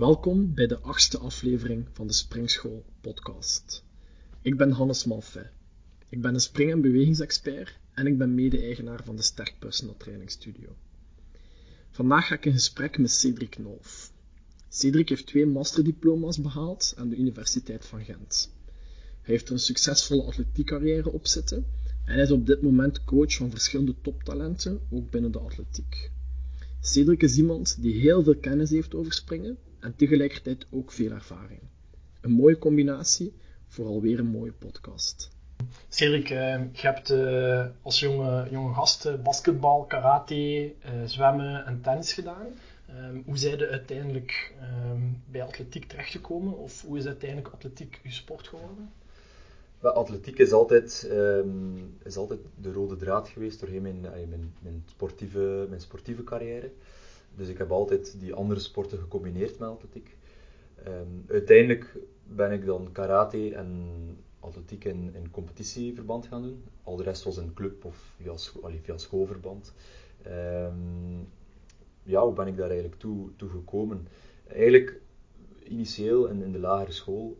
Welkom bij de achtste aflevering van de Springschool podcast. Ik ben Hannes Malfay. Ik ben een spring- en bewegingsexpert en ik ben mede-eigenaar van de Sterk Personal Training Studio. Vandaag ga ik in gesprek met Cedric Nolf. Cedric heeft twee masterdiploma's behaald aan de Universiteit van Gent. Hij heeft een succesvolle atletiekcarrière op zitten en is op dit moment coach van verschillende toptalenten, ook binnen de atletiek. Cedric is iemand die heel veel kennis heeft over springen en tegelijkertijd ook veel ervaring. Een mooie combinatie voor alweer een mooie podcast. Cedric, uh, je hebt uh, als jonge, jonge gast uh, basketbal, karate, zwemmen en tennis gedaan. Um, hoe zijn je uiteindelijk um, bij atletiek terechtgekomen? Of hoe is uiteindelijk atletiek je sport geworden? Well, atletiek is altijd, um, is altijd de rode draad geweest doorheen mijn, mijn, mijn, sportieve, mijn sportieve carrière. Dus ik heb altijd die andere sporten gecombineerd met atletiek. Um, uiteindelijk ben ik dan karate en atletiek in, in competitieverband gaan doen. Al de rest was in club of via, via schoolverband. Um, ja, hoe ben ik daar eigenlijk toe, toe gekomen? Eigenlijk initieel in, in de lagere school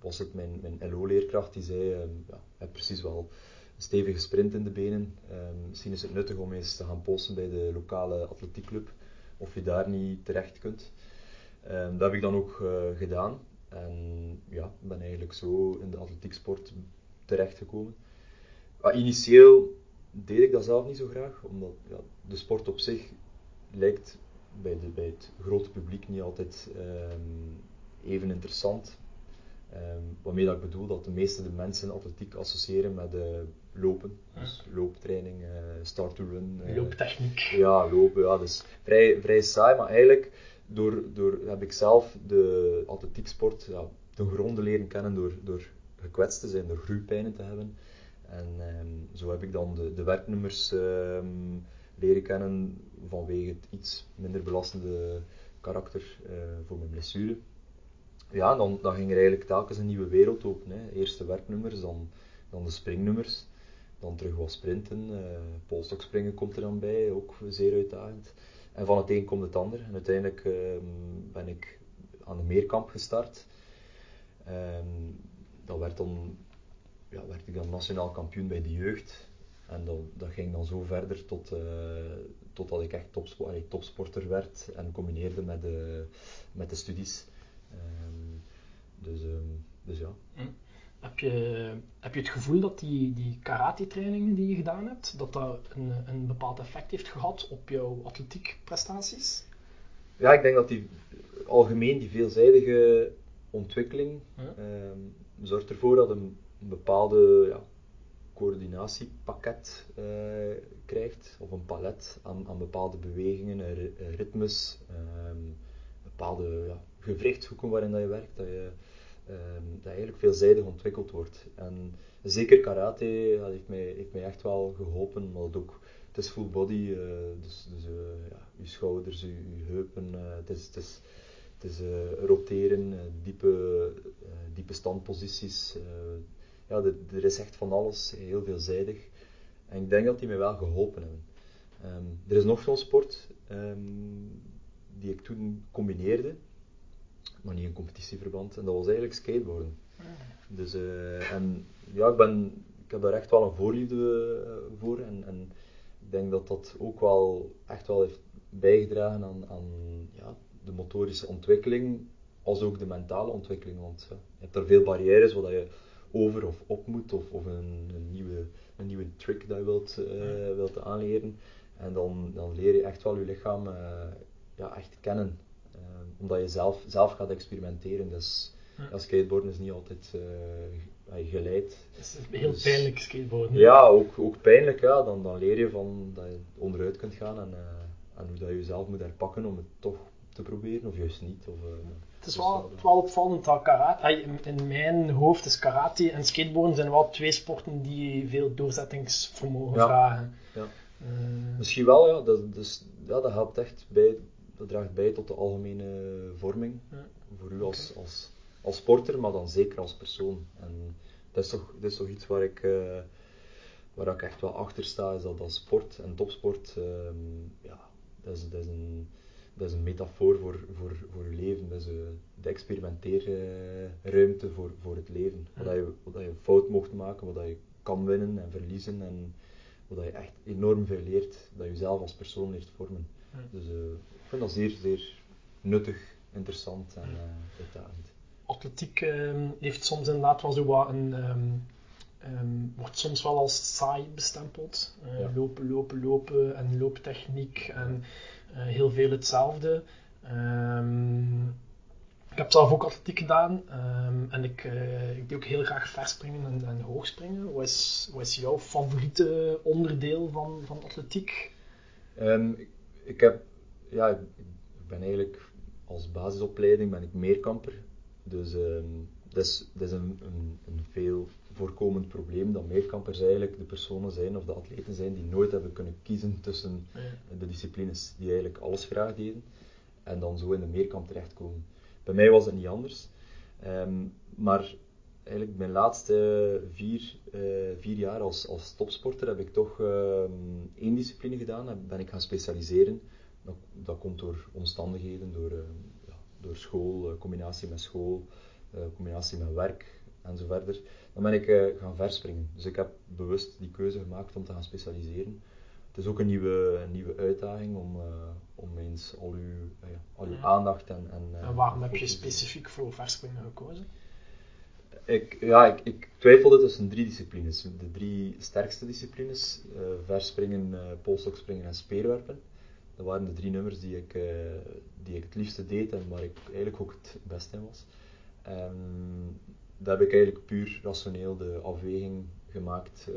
was het mijn, mijn LO-leerkracht die zei, um, ja, precies wel stevige sprint in de benen. Um, misschien is het nuttig om eens te gaan posten bij de lokale atletiekclub, of je daar niet terecht kunt. Um, dat heb ik dan ook uh, gedaan. En ja, ben eigenlijk zo in de atletieksport terechtgekomen. Maar initieel deed ik dat zelf niet zo graag, omdat ja, de sport op zich lijkt bij, de, bij het grote publiek niet altijd even interessant. Um, waarmee dat ik bedoel dat de meeste de mensen atletiek associëren met uh, lopen. Dus looptraining, uh, start to run. Uh, Looptechniek. Ja, lopen. Ja, dus vrij, vrij saai, maar eigenlijk door, door heb ik zelf de atletieksport ja, ten gronde leren kennen door, door gekwetst te zijn, door groeipijnen te hebben. En um, zo heb ik dan de, de werknummers um, leren kennen vanwege het iets minder belastende karakter voor mijn blessure ja, dan, dan ging er eigenlijk telkens een nieuwe wereld open. Hè. Eerst de werknummers, dan, dan de springnummers, dan terug wat sprinten. Uh, polstokspringen komt er dan bij, ook zeer uitdagend. En van het een komt het ander. En uiteindelijk uh, ben ik aan de meerkamp gestart. Um, dat werd dan, ja, werd ik dan nationaal kampioen bij de jeugd. En dat, ging dan zo verder tot, uh, totdat ik echt topsport, topsporter werd en combineerde met de, met de studies. Um, dus, um, dus ja. Hm. Heb je, heb je het gevoel dat die, die karate-trainingen die je gedaan hebt, dat dat een, een bepaald effect heeft gehad op jouw atletiekprestaties? Ja, ik denk dat die algemeen die veelzijdige ontwikkeling hm. um, zorgt ervoor dat een, een bepaalde ja, coördinatiepakket uh, krijgt, of een palet aan, aan bepaalde bewegingen, ritmes, um, bepaalde ja, gewrichtshoeken waarin dat je werkt, dat je, um, dat eigenlijk veelzijdig ontwikkeld wordt. En zeker karate dat heeft, mij, mij echt wel geholpen, maar ook, het is full body, uh, dus, dus uh, ja, je schouders, je, heupen, uh, het is, het is, het is roteren, diepe, diepe standposities. ja, er is echt van alles, heel veelzijdig. En ik denk dat die mij wel geholpen hebben. Um, er is nog zo'n sport um, die ik toen combineerde maar niet in competitieverband. En dat was eigenlijk skateboarden. Ah. Dus, uh, en ja, ik, ben, ik heb daar echt wel een voorliefde uh, voor. En, en ik denk dat dat ook wel echt wel heeft bijgedragen aan, aan ja, de motorische ontwikkeling, als ook de mentale ontwikkeling. Want ja, je hebt daar veel barrières waar je over of op moet, of, of een, een, nieuwe, een nieuwe trick dat je wilt, uh, wilt aanleren. En dan, dan leer je echt wel je lichaam ja, echt kennen omdat je zelf, zelf gaat experimenteren. Dus ja. skateboarden is niet altijd uh, geleid. Het is heel dus, pijnlijk skateboarden. Ja, ook, ook pijnlijk. Ja. Dan, dan leer je van dat je onderuit kunt gaan en, uh, en hoe dat je jezelf moet herpakken om het toch te proberen, of juist niet. Of, uh, het is wel, wel opvallend dat karate, in mijn hoofd is karate en skateboarden zijn wel twee sporten die veel doorzettingsvermogen ja. vragen. Ja. Misschien wel, ja. Dat, dus, ja, dat helpt echt bij dat draagt bij tot de algemene vorming ja. voor u als, okay. als, als sporter, maar dan zeker als persoon. En dat is toch, dat is toch iets waar ik, uh, waar ik echt wel achter sta, is dat, dat sport en topsport, um, ja, dat is, dat, is een, dat is een metafoor voor, voor, voor uw experimenteerruimte voor, voor het leven. Waar dat je, dat je fout mocht maken, waar dat je kan winnen en verliezen en waar dat je echt enorm veel leert, dat je jezelf als persoon leert vormen. Dus eh, ik vind dat zeer, zeer nuttig, interessant en uh, uitdagend. Atletiek ehm, heeft soms inderdaad wel zo wat een... ehm, ehm, wordt soms wel als saai bestempeld. Eh, Ja. Lopen, lopen, lopen en looptechniek en eh, heel veel hetzelfde. Ik heb zelf ook atletiek gedaan en ik, eh, ik doe ook heel graag verspringen en, en hoogspringen. Wat is, wat is jouw favoriete onderdeel van, van atletiek? Ik heb, ja, ik, ik ben eigenlijk als basisopleiding ben ik meerkamper. Dus ehm, dat is, dat is een, een, een veel voorkomend probleem dat meerkampers eigenlijk de personen zijn of de atleten zijn die nooit hebben kunnen kiezen tussen de disciplines die eigenlijk alles graag deden en dan zo in de meerkamp terechtkomen. Bij mij was het niet anders. Ehm, maar eigenlijk mijn laatste vier, eh, vier jaar als, als topsporter heb ik toch ehm, één discipline gedaan en ben ik gaan specialiseren. Dat, dat komt door omstandigheden, door, ehm, ja, door school, eh, combinatie met school, eh, combinatie met werk en zo verder. Dan ben ik eh, gaan verspringen. Dus ik heb bewust die keuze gemaakt om te gaan specialiseren. Het is ook een nieuwe, een nieuwe uitdaging om, eh, om eens al uw, eh, al uw aandacht en... En, eh, En waarom heb je specifiek voor verspringen gekozen? Ik, ja, ik, ik twijfelde tussen drie disciplines. De drie sterkste disciplines, eh, verspringen, eh polstokspringen en speerwerpen. Dat waren de drie nummers die ik, eh, die ik het liefste deed en waar ik eigenlijk ook het best in was. En daar heb ik eigenlijk puur rationeel de afweging gemaakt eh,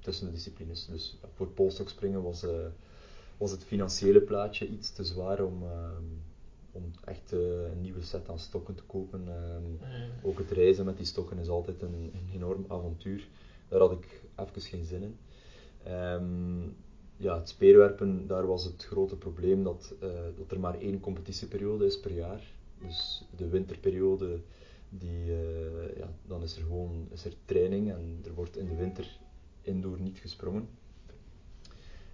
tussen de disciplines. Dus voor polstokspringen was, eh, was het financiële plaatje iets te zwaar om, om echt een nieuwe set aan stokken te kopen. Ehm, ook het reizen met die stokken is altijd een, een enorm avontuur. Daar had ik even geen zin in. Ehm, ja, het speerwerpen, daar was het grote probleem dat, eh, dat er maar één competitieperiode is per jaar. Dus de winterperiode, die, eh, ja, dan is er gewoon is er training en er wordt in de winter indoor niet gesprongen.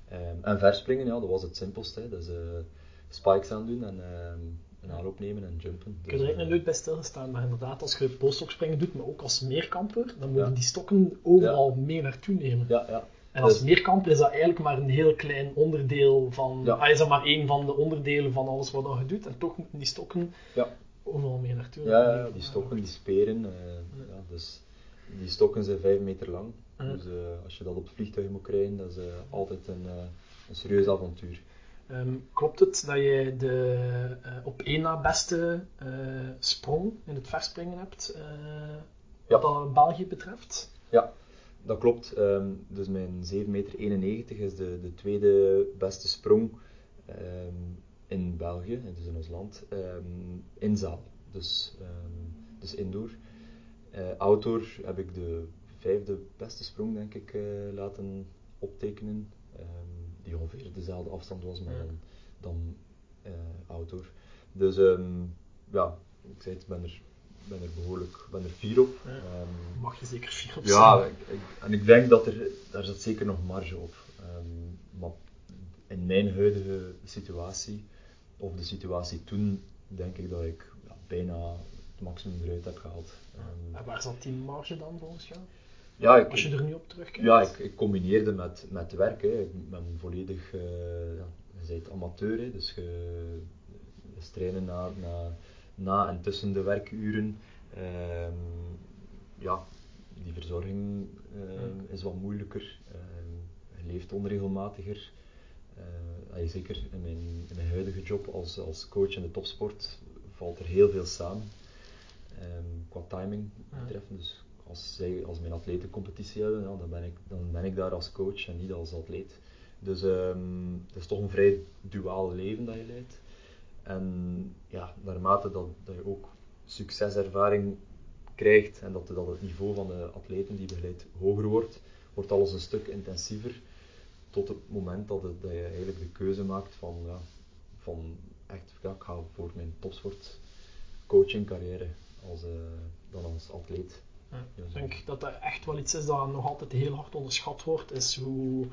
Ehm, en verspringen, ja, dat was het simpelste. hè. Eh, spikes aandoen en ehm, een aanloop nemen en jumpen. Ik heb er Dus, eigenlijk nooit bij stilgestaan, maar inderdaad, als je polstokspringen doet, maar ook als meerkamper, dan moet je Ja. die stokken overal mee naartoe nemen. ja, ja. En als Dus- meerkamper is dat eigenlijk maar een heel klein onderdeel van... Ja. Ah, is dat maar één van de onderdelen van alles wat je doet, en toch moeten die stokken Ja. overal mee naartoe. Ja, ja, die stokken, die speren, eh, ja, dus die stokken zijn 5 meter lang. Dus eh, als je dat op het vliegtuig moet krijgen, dat is eh, altijd een, een serieus avontuur. Ehm, klopt het dat jij de eh, op één na beste sprong in het verspringen hebt, Ja. wat dat België betreft? Ja, dat klopt. Ehm, dus mijn 7,91 meter is de, de tweede beste sprong ehm, in België, dus in ons land, ehm, in zaal. Dus, dus indoor. Eh, outdoor heb ik de vijfde beste sprong, denk ik, eh, laten optekenen. die ongeveer dezelfde afstand was, maar dan, dan eh, outdoor. Dus ja, ik zei het, ben er, ben er behoorlijk ben er fier op. Ja. Ehm, Mag je zeker vier op ja, zijn. ik, ik- en ik denk dat er, daar zit zeker nog marge op. Ehm, maar in mijn huidige situatie, of de situatie toen, denk ik dat ik ja, bijna het maximum eruit heb gehaald. Ehm, En waar zat die marge dan volgens jou? ja, ik, Als je er nu op terugkijkt? ja, ik, ik combineerde met, met werk. Hè. Ik ben volledig, eh ja, je bent amateur, hè, dus je, je trainen na, na, na en tussen de werkuren. Ehm, ja, die verzorging ehm, is wat moeilijker. Ehm, je leeft onregelmatiger. Ah, zeker in mijn, in mijn huidige job als, als coach in de topsport valt er heel veel samen. Qua timing betreft. Dus als, zij, als mijn atleten competitie hebben, ja, dan, ben ik, dan ben ik daar als coach en niet als atleet. Dus ehm, het is toch een vrij duaal leven dat je leidt. En ja, naarmate dat, dat je ook succeservaring krijgt en dat, dat het niveau van de atleten die je begeleidt hoger wordt, wordt alles een stuk intensiever. Tot het moment dat, het, dat je eigenlijk de keuze maakt van, ja, van echt, ja, ik ga voor mijn topsport coaching carrière als, eh, dan als atleet. Ja, ik denk dat dat echt wel iets is dat nog altijd heel hard onderschat wordt, is hoe,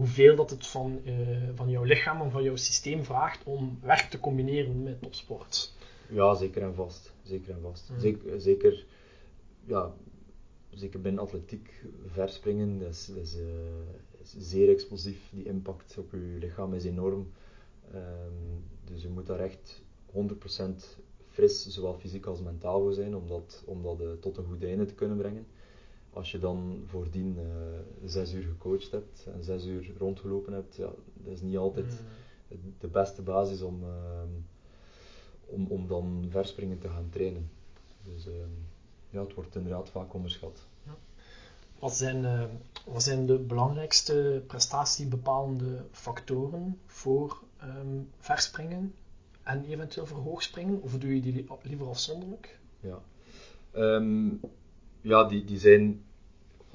hoeveel dat het van, eh, van jouw lichaam en van jouw systeem vraagt om werk te combineren met topsport. Ja, zeker en vast. Zeker en vast. Mhm. Zeker, zeker, ja, zeker binnen atletiek, verspringen, dat is, dat is, eh, is zeer explosief. Die impact op je lichaam is enorm. Ehm, dus je moet daar echt 100% fris, zowel fysiek als mentaal voor zijn, om dat, om dat eh, tot een goed einde te kunnen brengen. Als je dan voordien eh, zes uur gecoacht hebt en zes uur rondgelopen hebt, ja, dat is niet altijd Mm. de beste basis om, ehm, om, om dan verspringen te gaan trainen. Dus ehm, ja, het wordt inderdaad vaak onderschat. Wat zijn, eh, wat zijn de belangrijkste prestatiebepalende factoren voor ehm, verspringen en eventueel voor hoogspringen? Of doe je die li- liever afzonderlijk? Ja, Ehm, ja die, die, zijn,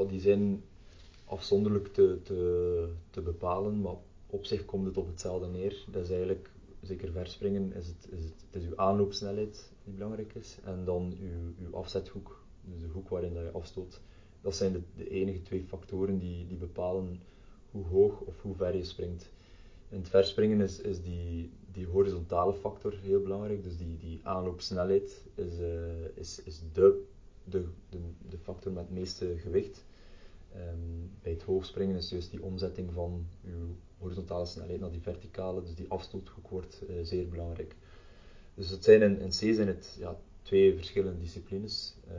die zijn afzonderlijk te, te, bepalen, maar op zich komt het op hetzelfde neer. Dat is eigenlijk, zeker verspringen, is het, is het, is uw aanloopsnelheid die belangrijk is en dan uw, uw afzethoek, dus de hoek waarin dat je afstoot. Dat zijn de, de enige twee factoren die, die bepalen hoe hoog of hoe ver je springt. In het verspringen is, is die, die horizontale factor heel belangrijk, dus die, die aanloopsnelheid is, eh, is, is de, de, de, de factor met het meeste gewicht. Ehm, bij het hoogspringen is juist die omzetting van uw horizontale snelheid naar die verticale, dus die afstoothoek wordt eh, zeer belangrijk. Dus het zijn in, in C zijn het ja, twee verschillende disciplines, eh,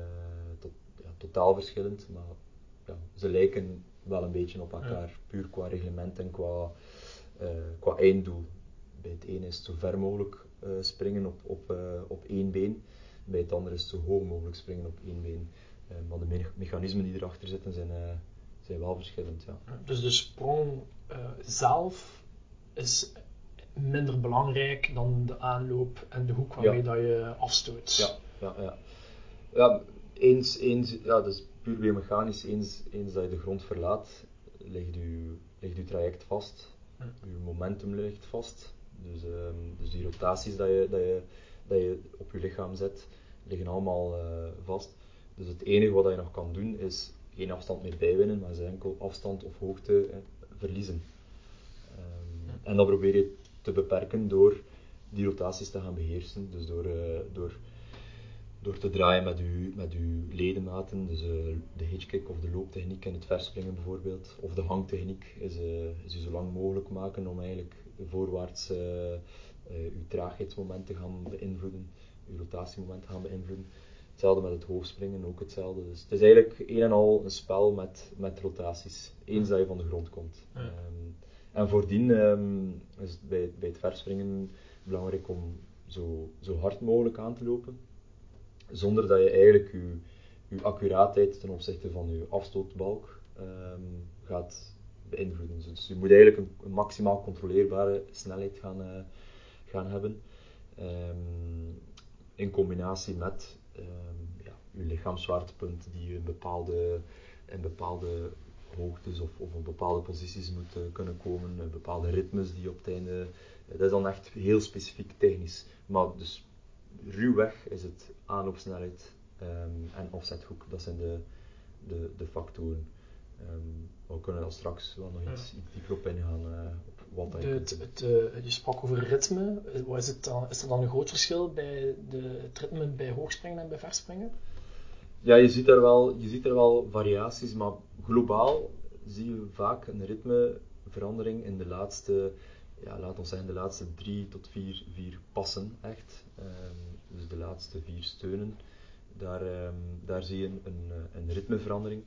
tot, ja, totaal verschillend, maar ja, ze lijken wel een beetje op elkaar, puur qua reglement en qua, eh, qua einddoel. Bij het ene is het zo ver mogelijk springen op, op, op één been, bij het andere is zo hoog mogelijk springen op één been. Eh, maar de me- mechanismen die erachter zitten zijn, eh, zijn wel verschillend. Ja. Dus de sprong eh, zelf is minder belangrijk dan de aanloop en de hoek waarmee Ja. dat je afstoot. Ja, ja, ja. ja eens, eens, ja, dat is puur biomechanisch. Eens, eens dat je de grond verlaat, ligt je, ligt je traject vast. Je momentum ligt vast. Dus, ehm, dus die rotaties dat je, dat, je, dat je op je lichaam zet, liggen allemaal eh, vast. Dus het enige wat je nog kan doen, is geen afstand meer bijwinnen, maar is enkel afstand of hoogte eh, verliezen. Ehm, Ja. En dat probeer je te beperken door die rotaties te gaan beheersen. Dus door, eh, door, door te draaien met uw, met uw ledematen, dus de hitchkick of de looptechniek in het verspringen bijvoorbeeld, of de hangtechniek, is, is u zo lang mogelijk maken om eigenlijk voorwaarts uw traagheidsmoment te gaan beïnvloeden, uw rotatiemoment te gaan beïnvloeden. Hetzelfde met het hoogspringen, ook hetzelfde. Dus het is eigenlijk een en al een spel met, met rotaties, eens dat je van de grond komt. Ja. Ehm, en voordien ehm, is het bij, bij het verspringen belangrijk om zo, zo hard mogelijk aan te lopen, zonder dat je eigenlijk je, je accuraatheid ten opzichte van je afstootbalk ehm, gaat beïnvloeden. Dus je moet eigenlijk een, een maximaal controleerbare snelheid gaan, eh, gaan hebben, ehm, in combinatie met ehm, ja, je lichaamszwaartepunt die een bepaalde, een bepaalde hoogtes of, of op bepaalde posities moet eh, kunnen komen, eh, bepaalde ritmes die op het einde. eh, dat is dan echt heel specifiek technisch. Maar dus ruwweg is het aanloopsnelheid ehm, en offsethoek, dat zijn de, de, de factoren. We kunnen daar straks wel nog iets, iets dieper op ingaan. op wat De, het, het, eh, je sprak over ritme. Eh, Wat is, het dan, is er dan een groot verschil bij de, het ritme bij hoogspringen en bij verspringen? Ja, je ziet, er wel, je ziet er wel variaties, maar globaal zie je vaak een ritmeverandering in de laatste, ja, laat ons zeggen, de laatste drie tot vier, vier passen echt. Ehm, dus de laatste vier steunen. Daar, ehm, daar zie je een, een, een ritmeverandering.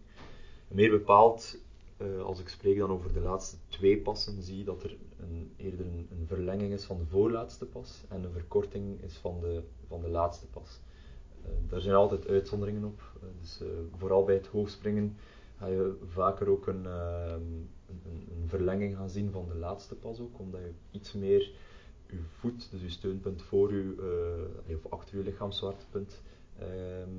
Meer bepaald, eh, als ik spreek dan over de laatste twee passen, zie dat er een, eerder een, verlenging is van de voorlaatste pas en een verkorting is van de, van de laatste pas. Eh, daar zijn altijd uitzonderingen op. Eh, dus vooral bij het hoogspringen ga je vaker ook een, een, een, verlenging gaan zien van de laatste pas ook, omdat je iets meer je voet, dus je steunpunt voor je, of achter je lichaamszwaartepunt, ehm,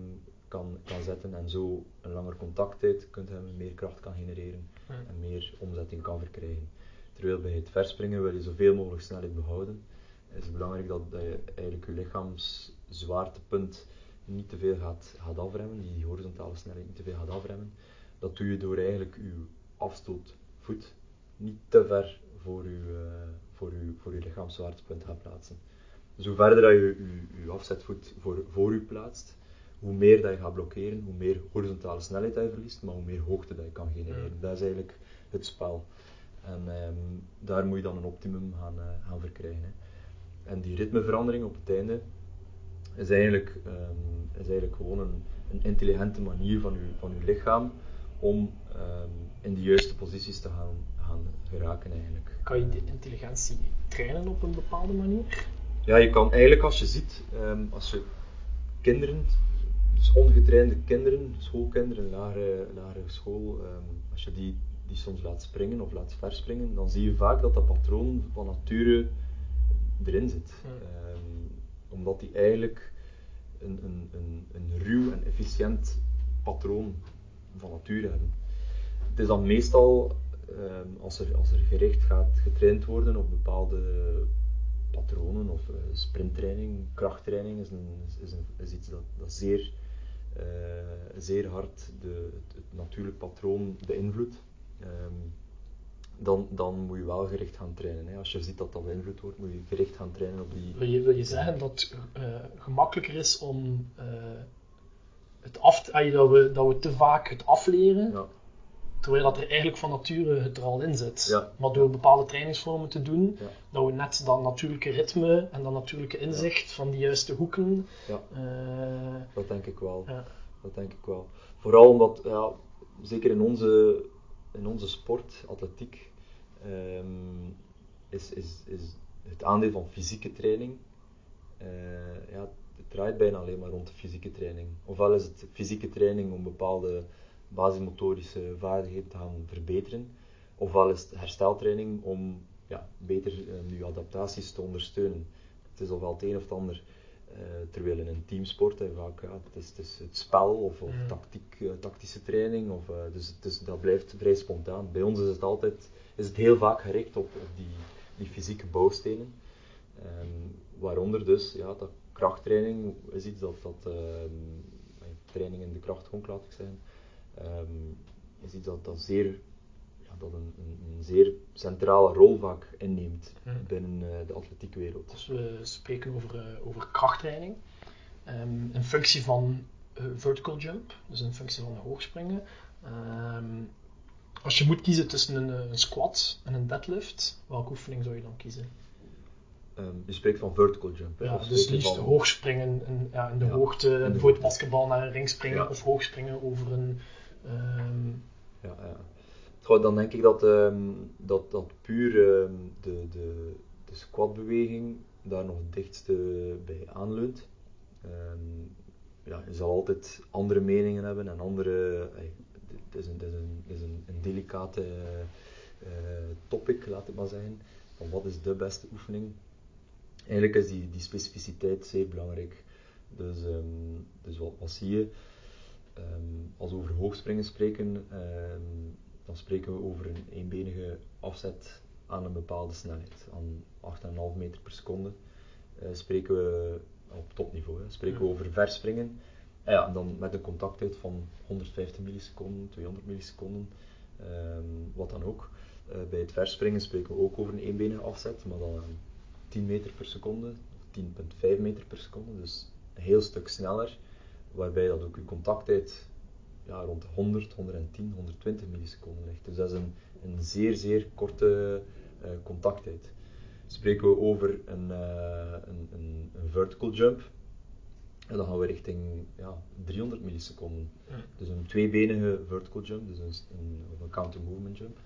kan, kan zetten en zo een langer contacttijd kunt hebben, meer kracht kan genereren en meer omzetting kan verkrijgen. Terwijl bij het verspringen wil je zoveel mogelijk snelheid behouden. Is het belangrijk dat, je eigenlijk je lichaamszwaartepunt niet te veel gaat, gaat afremmen, die horizontale snelheid niet te veel gaat afremmen. Dat doe je door eigenlijk je afstootvoet niet te ver voor je, eh, voor je, voor je lichaamszwaartepunt gaat plaatsen. Dus hoe verder dat je je, afzetvoet voor, voor je plaatst, hoe meer dat je gaat blokkeren, hoe meer horizontale snelheid dat je verliest, maar hoe meer hoogte dat je kan genereren. Dat is eigenlijk het spel. En ehm, daar moet je dan een optimum gaan, uh, gaan verkrijgen. Hè. En die ritmeverandering op het einde is eigenlijk, um, is eigenlijk gewoon een, een intelligente manier van je, van uw lichaam om um, in de juiste posities te gaan, gaan geraken eigenlijk. Kan je die intelligentie trainen op een bepaalde manier? Ja, je kan eigenlijk als je ziet, als je kinderen, dus ongetrainde kinderen, schoolkinderen, lagere, lagere school, als je die, die soms laat springen of laat verspringen, dan zie je vaak dat dat patroon van nature erin zit. Um, omdat die eigenlijk een, een, een, een ruw en efficiënt patroon van nature hebben. Het is dan meestal, um, als, er, als er gericht gaat getraind worden op bepaalde patronen of uh, sprinttraining, krachttraining is, een, is, een, is iets dat, dat zeer, uh, zeer hard de, het, het natuurlijk patroon beïnvloedt. Um, dan, dan moet je wel gericht gaan trainen. Hè. Als je ziet dat dat beïnvloed wordt, moet je gericht gaan trainen op die... Wil je, wil je zeggen dat het uh, gemakkelijker is om uh, het af te, dat, we, dat we te vaak het afleren, ja. Terwijl dat er eigenlijk van nature het er al in zit. Ja. Maar door bepaalde trainingsvormen te doen, Ja. dat we net dat natuurlijke ritme en dat natuurlijke inzicht van die juiste hoeken... Ja. eh, Dat denk ik wel. ja. Dat denk ik wel. Vooral omdat, ja, zeker in onze, in onze sport, atletiek, ehm, is, is, is het aandeel van fysieke training, eh, ja, het draait bijna alleen maar rond de fysieke training. Ofwel is het fysieke training om bepaalde basismotorische vaardigheden te gaan verbeteren, ofwel is het hersteltraining om ja, beter eh, je adaptaties te ondersteunen. Het is ofwel het een of het ander. Uh, terwijl in een teamsport hè, vaak, ja, het, is, het is het spel of, of Mm. tactiek, uh, tactische training, of, uh, dus, het is, dat blijft vrij spontaan. Bij ons is het altijd, is het heel vaak gericht op, op die, die fysieke bouwstenen. Um, waaronder dus, ja, dat krachttraining is iets dat, dat um, training in de krachtgrond laat ik zeggen, um, is iets dat, dat zeer ja, dat een, een, een, zeer centrale rol vaak inneemt Mm. binnen uh, de atletiekwereld. Als we spreken over, uh, over krachttraining, um, in functie van uh, vertical jump, dus in functie van hoogspringen. Um, als je moet kiezen tussen een, een, squat en een deadlift, welke oefening zou je dan kiezen? Um, je spreekt van vertical jump. Hè? Ja, Of dus je liefst van- hoogspringen in, ja, in de Ja, hoogte, bijvoorbeeld basketbal naar een ring springen Ja. of hoogspringen over een. Ehm, Ja, ja. Dan denk ik dat, ehm, dat, dat puur ehm, de, de, de squatbeweging daar nog het dichtste bij aanleunt. Ja, je zal altijd andere meningen hebben en andere. ey, Het is een, het is een, is een, een delicate eh, topic, laat ik maar zeggen. Van wat is de beste oefening? Eigenlijk is die, die specificiteit zeer belangrijk. Dus, dus wat, wat zie je? Ehm, als we over hoogspringen spreken, ehm, dan spreken we over een eenbenige afzet aan een bepaalde snelheid, aan 8,5 meter per seconde. Eh, spreken we op topniveau, hè, spreken we over verspringen. En ja, dan met een contacttijd van 150 milliseconden, 200 milliseconden, ehm, wat dan ook. Eh, bij het verspringen spreken we ook over een eenbenige afzet, maar dan aan 10 meter per seconde, 10,5 meter per seconde, dus een heel stuk sneller waarbij dat ook uw contacttijd ja, rond 100, 110, 120 milliseconden ligt. Dus dat is een, een zeer, zeer korte uh, contacttijd. Spreken we over een, uh, een, een, een, vertical jump, en dan gaan we richting ja, 300 milliseconden. Dus een tweebenige vertical jump, dus een, een, of een counter movement jump.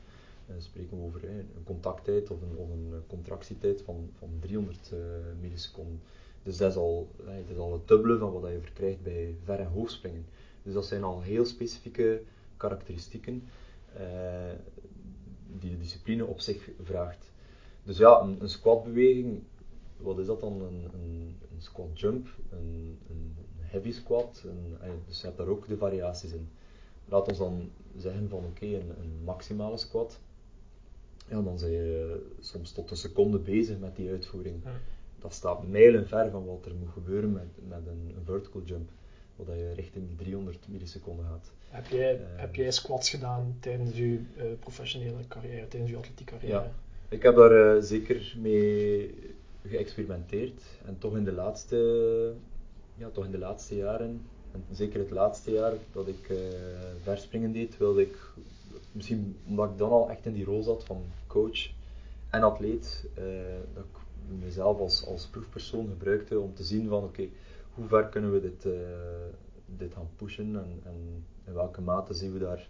Dan spreken we over een contacttijd of een, of een contractietijd van, van 300 uh, milliseconden. Dus dat is, al, al het dubbele van wat je verkrijgt bij ver- en hoogspringen. Dus dat zijn al heel specifieke karakteristieken uh, die de discipline op zich vraagt. Dus ja, een, een squatbeweging, wat is dat dan? Een, een, een squat jump, een, heavy squat, dus je hebt daar ook de variaties in. Laat ons dan zeggen van oké, een maximale squat, ja, dan zijn je soms tot een seconde bezig met die uitvoering. Dat staat mijlen ver van wat er moet gebeuren met, met een, een vertical jump, waar je richting die 300 milliseconden gaat. Heb jij, Uh, heb jij squats gedaan tijdens je uh, professionele carrière, tijdens je atletiek carrière? Ja, ik heb daar uh, zeker mee, geëxperimenteerd en toch in de laatste, ja, toch in de laatste jaren, en zeker het laatste jaar dat ik verspringen deed, wilde ik, misschien omdat ik dan al echt in die rol zat van coach en atleet, dat ik mezelf als, als proefpersoon gebruikte om te zien van oké, hoe ver kunnen we dit, uh, dit gaan pushen en, en, in welke mate zien we daar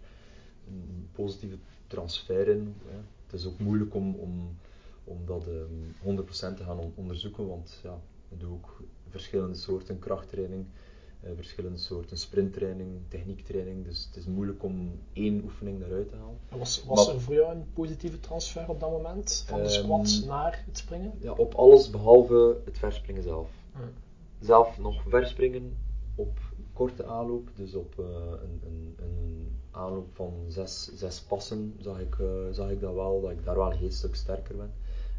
een positieve transfer in. Ja. Het is ook moeilijk om, om, om dat um, 100% te gaan on onderzoeken, want ja, ik doe ook verschillende soorten krachttraining, verschillende soorten sprinttraining, techniektraining, dus het is moeilijk om één oefening eruit te halen. Was, was er voor jou een positieve transfer op dat moment, van de squat um, naar het springen? Ja, op alles behalve het verspringen zelf. Hmm. Zelf nog verspringen op korte aanloop, dus op uh, een, een, een, aanloop van zes, zes passen zag ik, uh, zag ik dat wel, dat ik daar wel een heel stuk sterker ben.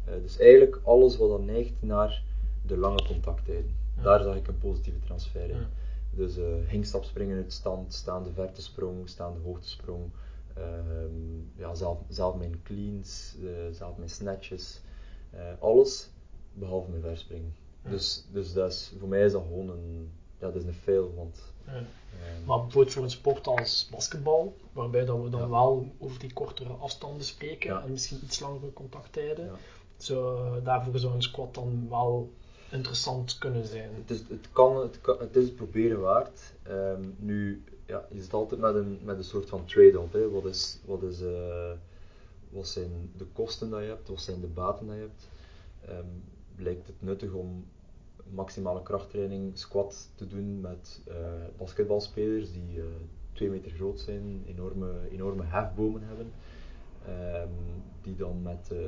Uh, dus eigenlijk alles wat dan neigt naar de lange contacttijden, ja. daar zag ik een positieve transfer in. Ja. Dus hingstapspringen uit stand, staande vertesprong, staande hoogtesprong, ja, zelf, zelf mijn cleans, zelf mijn snatches, alles behalve mijn verspringen. Ja. Dus, dus dat is, voor mij is dat gewoon een, ja, dat is een fail, want... Ja. maar bijvoorbeeld voor een sport als basketbal, waarbij dat we dan ja. wel over die kortere afstanden spreken ja. en misschien iets langere contacttijden, zo, daarvoor zou een squat dan wel interessant kunnen zijn. Het is het, kan, het, het, is het proberen waard. Um, nu, ja, je zit altijd met een, met een soort van trade-off. Wat, is, wat, is, uh, wat zijn de kosten dat je hebt, wat zijn de baten dat je hebt? Um, lijkt het nuttig om maximale krachttraining squat te doen met uh, basketbalspelers die uh, twee meter groot zijn, enorme, enorme hefbomen hebben. Um, die dan met uh,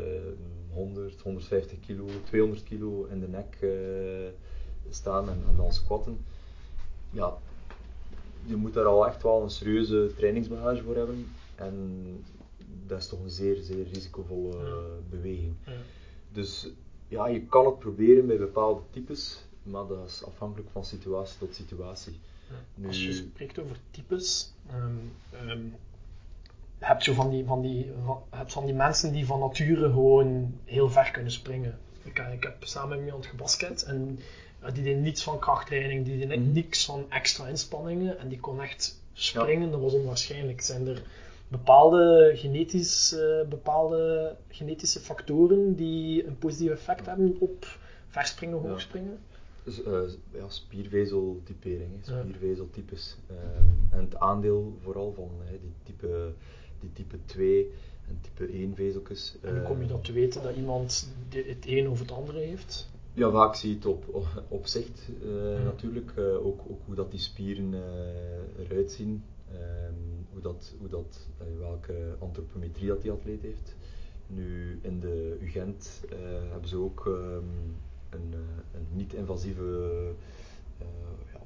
100, 150 kilo, 200 kilo in de nek uh, staan en, en, dan squatten. Ja, je moet daar al echt wel een serieuze trainingsbagage voor hebben. En dat is toch een zeer, zeer risicovolle ja. beweging. Ja. Dus ja, je kan het proberen bij bepaalde types, maar dat is afhankelijk van situatie tot situatie. Ja, nu, als je spreekt over types, um, um, heb je van die, van, die, van, van die mensen die van nature gewoon heel ver kunnen springen. Ik, ik heb samen met iemand gebasket en uh, die deed niets van krachttraining, die deed mm. niks van extra inspanningen en die kon echt springen, ja. dat was onwaarschijnlijk. Zijn er bepaalde, genetisch, uh, bepaalde genetische factoren die een positief effect hebben op verspringen, hoogspringen? Dus, uh, ja, spiervezeltypering, spiervezeltypes. Uh, en het aandeel vooral van die, type, die type 2 en type 1 vezeltjes. En hoe kom je dat te weten dat iemand het een of het andere heeft? Ja, vaak zie je het op, op, zicht ja. natuurlijk. ook, ook hoe dat die spieren eruit zien. Um, hoe dat, hoe dat, uh, welke antropometrie dat die atleet heeft. Nu in de UGent uh, hebben ze ook um, een, uh, een niet-invasieve ja,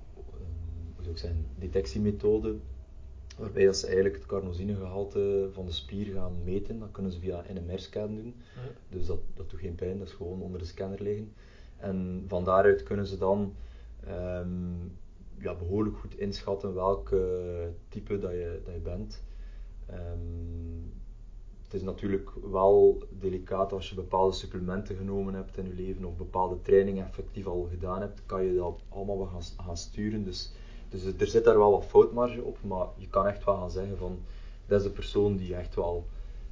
hoe zou ik zeggen, detectiemethode waarbij dat ze eigenlijk het carnosinegehalte van de spier gaan meten. Dat kunnen ze via NMR-scan doen. Ja. Dus dat, dat doet geen pijn, dat is gewoon onder de scanner liggen. En van daaruit kunnen ze dan um, ja, behoorlijk goed inschatten welk type dat je, dat je bent. Um, het is natuurlijk wel delicaat als je bepaalde supplementen genomen hebt in je leven of bepaalde training effectief al gedaan hebt, kan je dat allemaal wel gaan, gaan sturen. Dus, dus er zit daar wel wat foutmarge op, maar je kan echt wel gaan zeggen van dat is de persoon die echt wel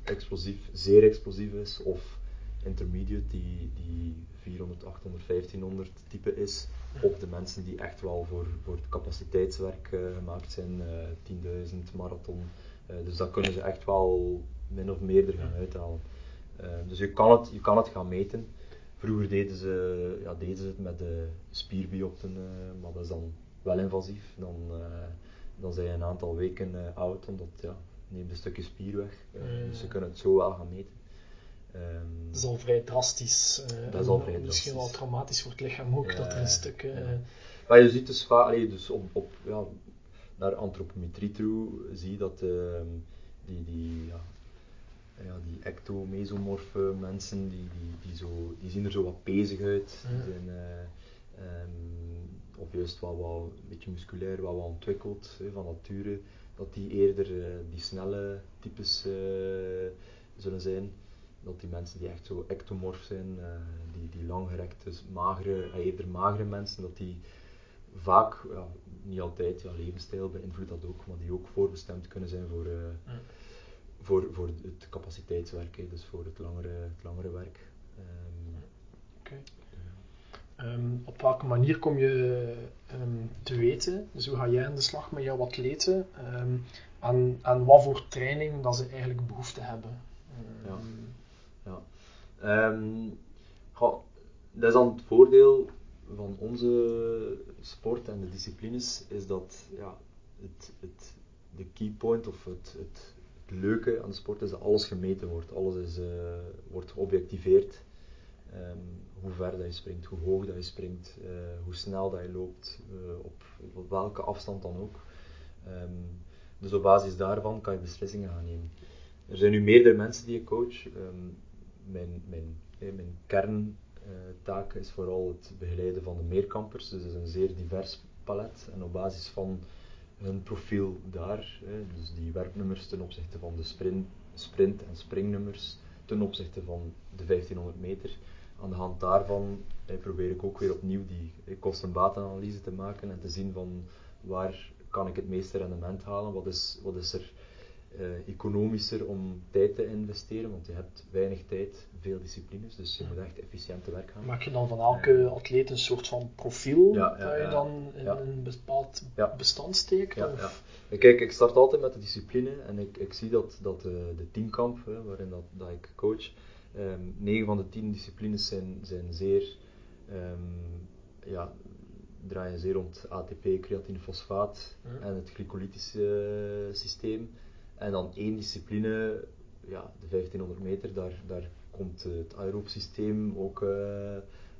explosief, zeer explosief is of intermediate die, die 400, 800, 1500 type is op de mensen die echt wel voor, voor het capaciteitswerk uh, gemaakt zijn, uh, eh, 10.000 marathon. Uh, dus dat kunnen ze echt wel min of meer er gaan uithalen. dus je kan, het, je kan het gaan meten. Vroeger deden ze, ja, deden ze het met de spierbiopten, maar dat is dan wel invasief. Dan, dan zijn je een aantal weken oud, omdat ja, neemt een stukje spier weg. Dus ze kunnen het zo wel gaan meten. Um, dat is al vrij drastisch. Uh, dat is al vrij misschien wel traumatisch voor het lichaam ook, ja, dat er een stuk... Uh, ja. Maar je ziet dus vaak, dus op, op, ja, naar antropometrie toe, zie je dat uh, die, die, ja, ja, die ectomesomorfe mensen, die, die, die, zo, die zien er zo wat bezig uit. Die zijn, um, of juist wel wat, een beetje musculair, wel wat ontwikkeld hè, van nature, dat die eerder die snelle types zullen zijn. dat die mensen die echt zo ectomorf zijn, uh, die, die langgerekt, dus magere, eerder magere mensen, dat die vaak, ja, niet altijd, ja, levensstijl beïnvloedt dat ook, maar die ook voorbestemd kunnen zijn voor, uh, mm. voor, voor het capaciteitswerk, hè, dus voor het langere, het langere werk. Um, okay. Um, op welke manier kom je um, te weten, dus hoe ga jij aan de slag met jouw atleten, aan, aan wat voor training dat ze eigenlijk behoefte hebben? ja. ja. Dat is dan het voordeel van onze sport en de disciplines is dat ja, het, het, de key point of het, het, leuke aan de sport is dat alles gemeten wordt. Alles is, uh, wordt geobjectiveerd. Um, hoe ver dat je springt, hoe hoog dat je springt, uh, hoe snel dat je loopt, uh, op, welke afstand dan ook. Um, dus op basis daarvan kan je beslissingen gaan nemen. Er zijn nu meerdere mensen die je coach. Um, mijn, mijn, mijn kern uh, taak is vooral het begeleiden van de meerkampers. Dus het is een zeer divers palet. En op basis van hun profiel daar, dus die werpnummers ten opzichte van de sprint, sprint en springnummers ten opzichte van de 1500 meter. Aan de hand daarvan probeer ik ook weer opnieuw die kosten-batenanalyse te maken en te zien van waar kan ik het meeste rendement halen, wat is, wat is er uh, economischer om tijd te investeren, want je hebt weinig tijd, veel disciplines, dus je moet echt efficiënt te werk gaan. Maak je dan van elke atleet een soort van profiel ja, ja, dat je dan in een bepaald bestand steekt? Ja, Kijk, ik start altijd met de discipline en ik, ik zie dat, dat de, de teamkamp, hè, waarin dat, dat ik coach, um, 9 van de 10 disciplines zijn, zijn zeer um, ja, draaien zeer rond ATP, creatine, fosfaat en het glycolytische systeem. En dan één discipline, ja, de 1500 meter, daar, daar komt het aeroop systeem ook uh,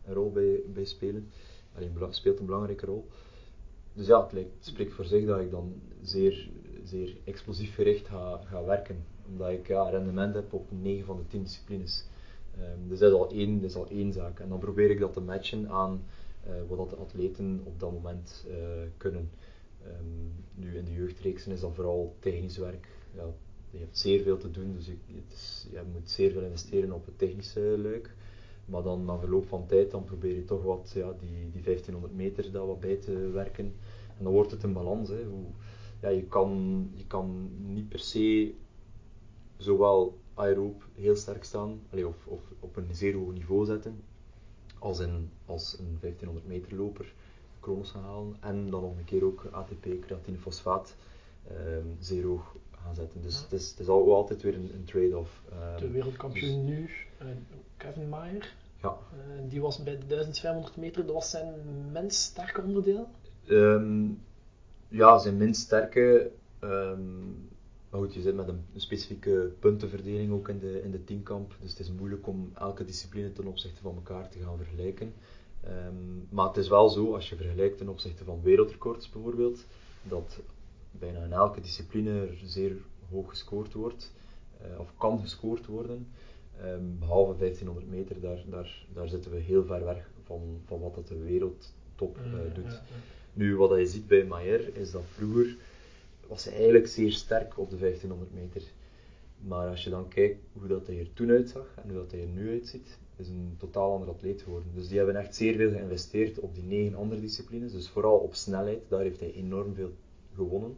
een rol bij, bij spelen. Alleen speelt een belangrijke rol. Dus ja, het, lijkt, het spreekt voor zich dat ik dan zeer, zeer explosief gericht ga, ga werken. Omdat ik rendement heb op 9 van de 10 disciplines. Um, dus dat is, al één, dat is al één zaak. En dan probeer ik dat te matchen aan uh, wat de atleten op dat moment uh, kunnen. Um, nu in de jeugdreeksen is dat vooral technisch werk, ja, je hebt zeer veel te doen, dus je, is, je moet zeer veel investeren op het technische luik. Maar dan na verloop van tijd, dan probeer je toch wat, ja, die, die 1500 meter daar wat bij te werken. En dan wordt het een balans. Hè. Hoe, ja, je, kan, je kan niet per se zowel aeroop heel sterk staan, of, of op een zeer hoog niveau zetten, als, in, als een 1500 meter loper chronos gaan halen. En dan nog een keer ook ATP, creatine, fosfaat, um, zeer hoog gaan zetten. Dus het, is, het is altijd weer een, een trade-off. Um, de wereldkampioen dus, nu, uh, Kevin Mayer, ja. Uh, die was bij de 1500 meter, dat was zijn minst sterke onderdeel? Um, ja, zijn minst sterke. Um, maar goed, je zit met een, specifieke puntenverdeling ook in de, in de teamkamp. Dus het is moeilijk om elke discipline ten opzichte van elkaar te gaan vergelijken. Um, maar het is wel zo, als je vergelijkt ten opzichte van wereldrecords bijvoorbeeld, dat bijna in elke discipline er zeer hoog gescoord wordt, uh, of kan gescoord worden. Um, behalve 1500 meter, daar, daar, daar zitten we heel ver weg van, van wat dat de wereldtop uh, doet. Nu, wat je ziet bij Mayer, is dat vroeger was hij eigenlijk zeer sterk op de 1500 meter. Maar als je dan kijkt hoe dat hij er toen uitzag en hoe dat hij er nu uitziet, is een totaal ander atleet geworden. Dus die hebben echt zeer veel geïnvesteerd op die negen andere disciplines. Dus vooral op snelheid, daar heeft hij enorm veel gewonnen.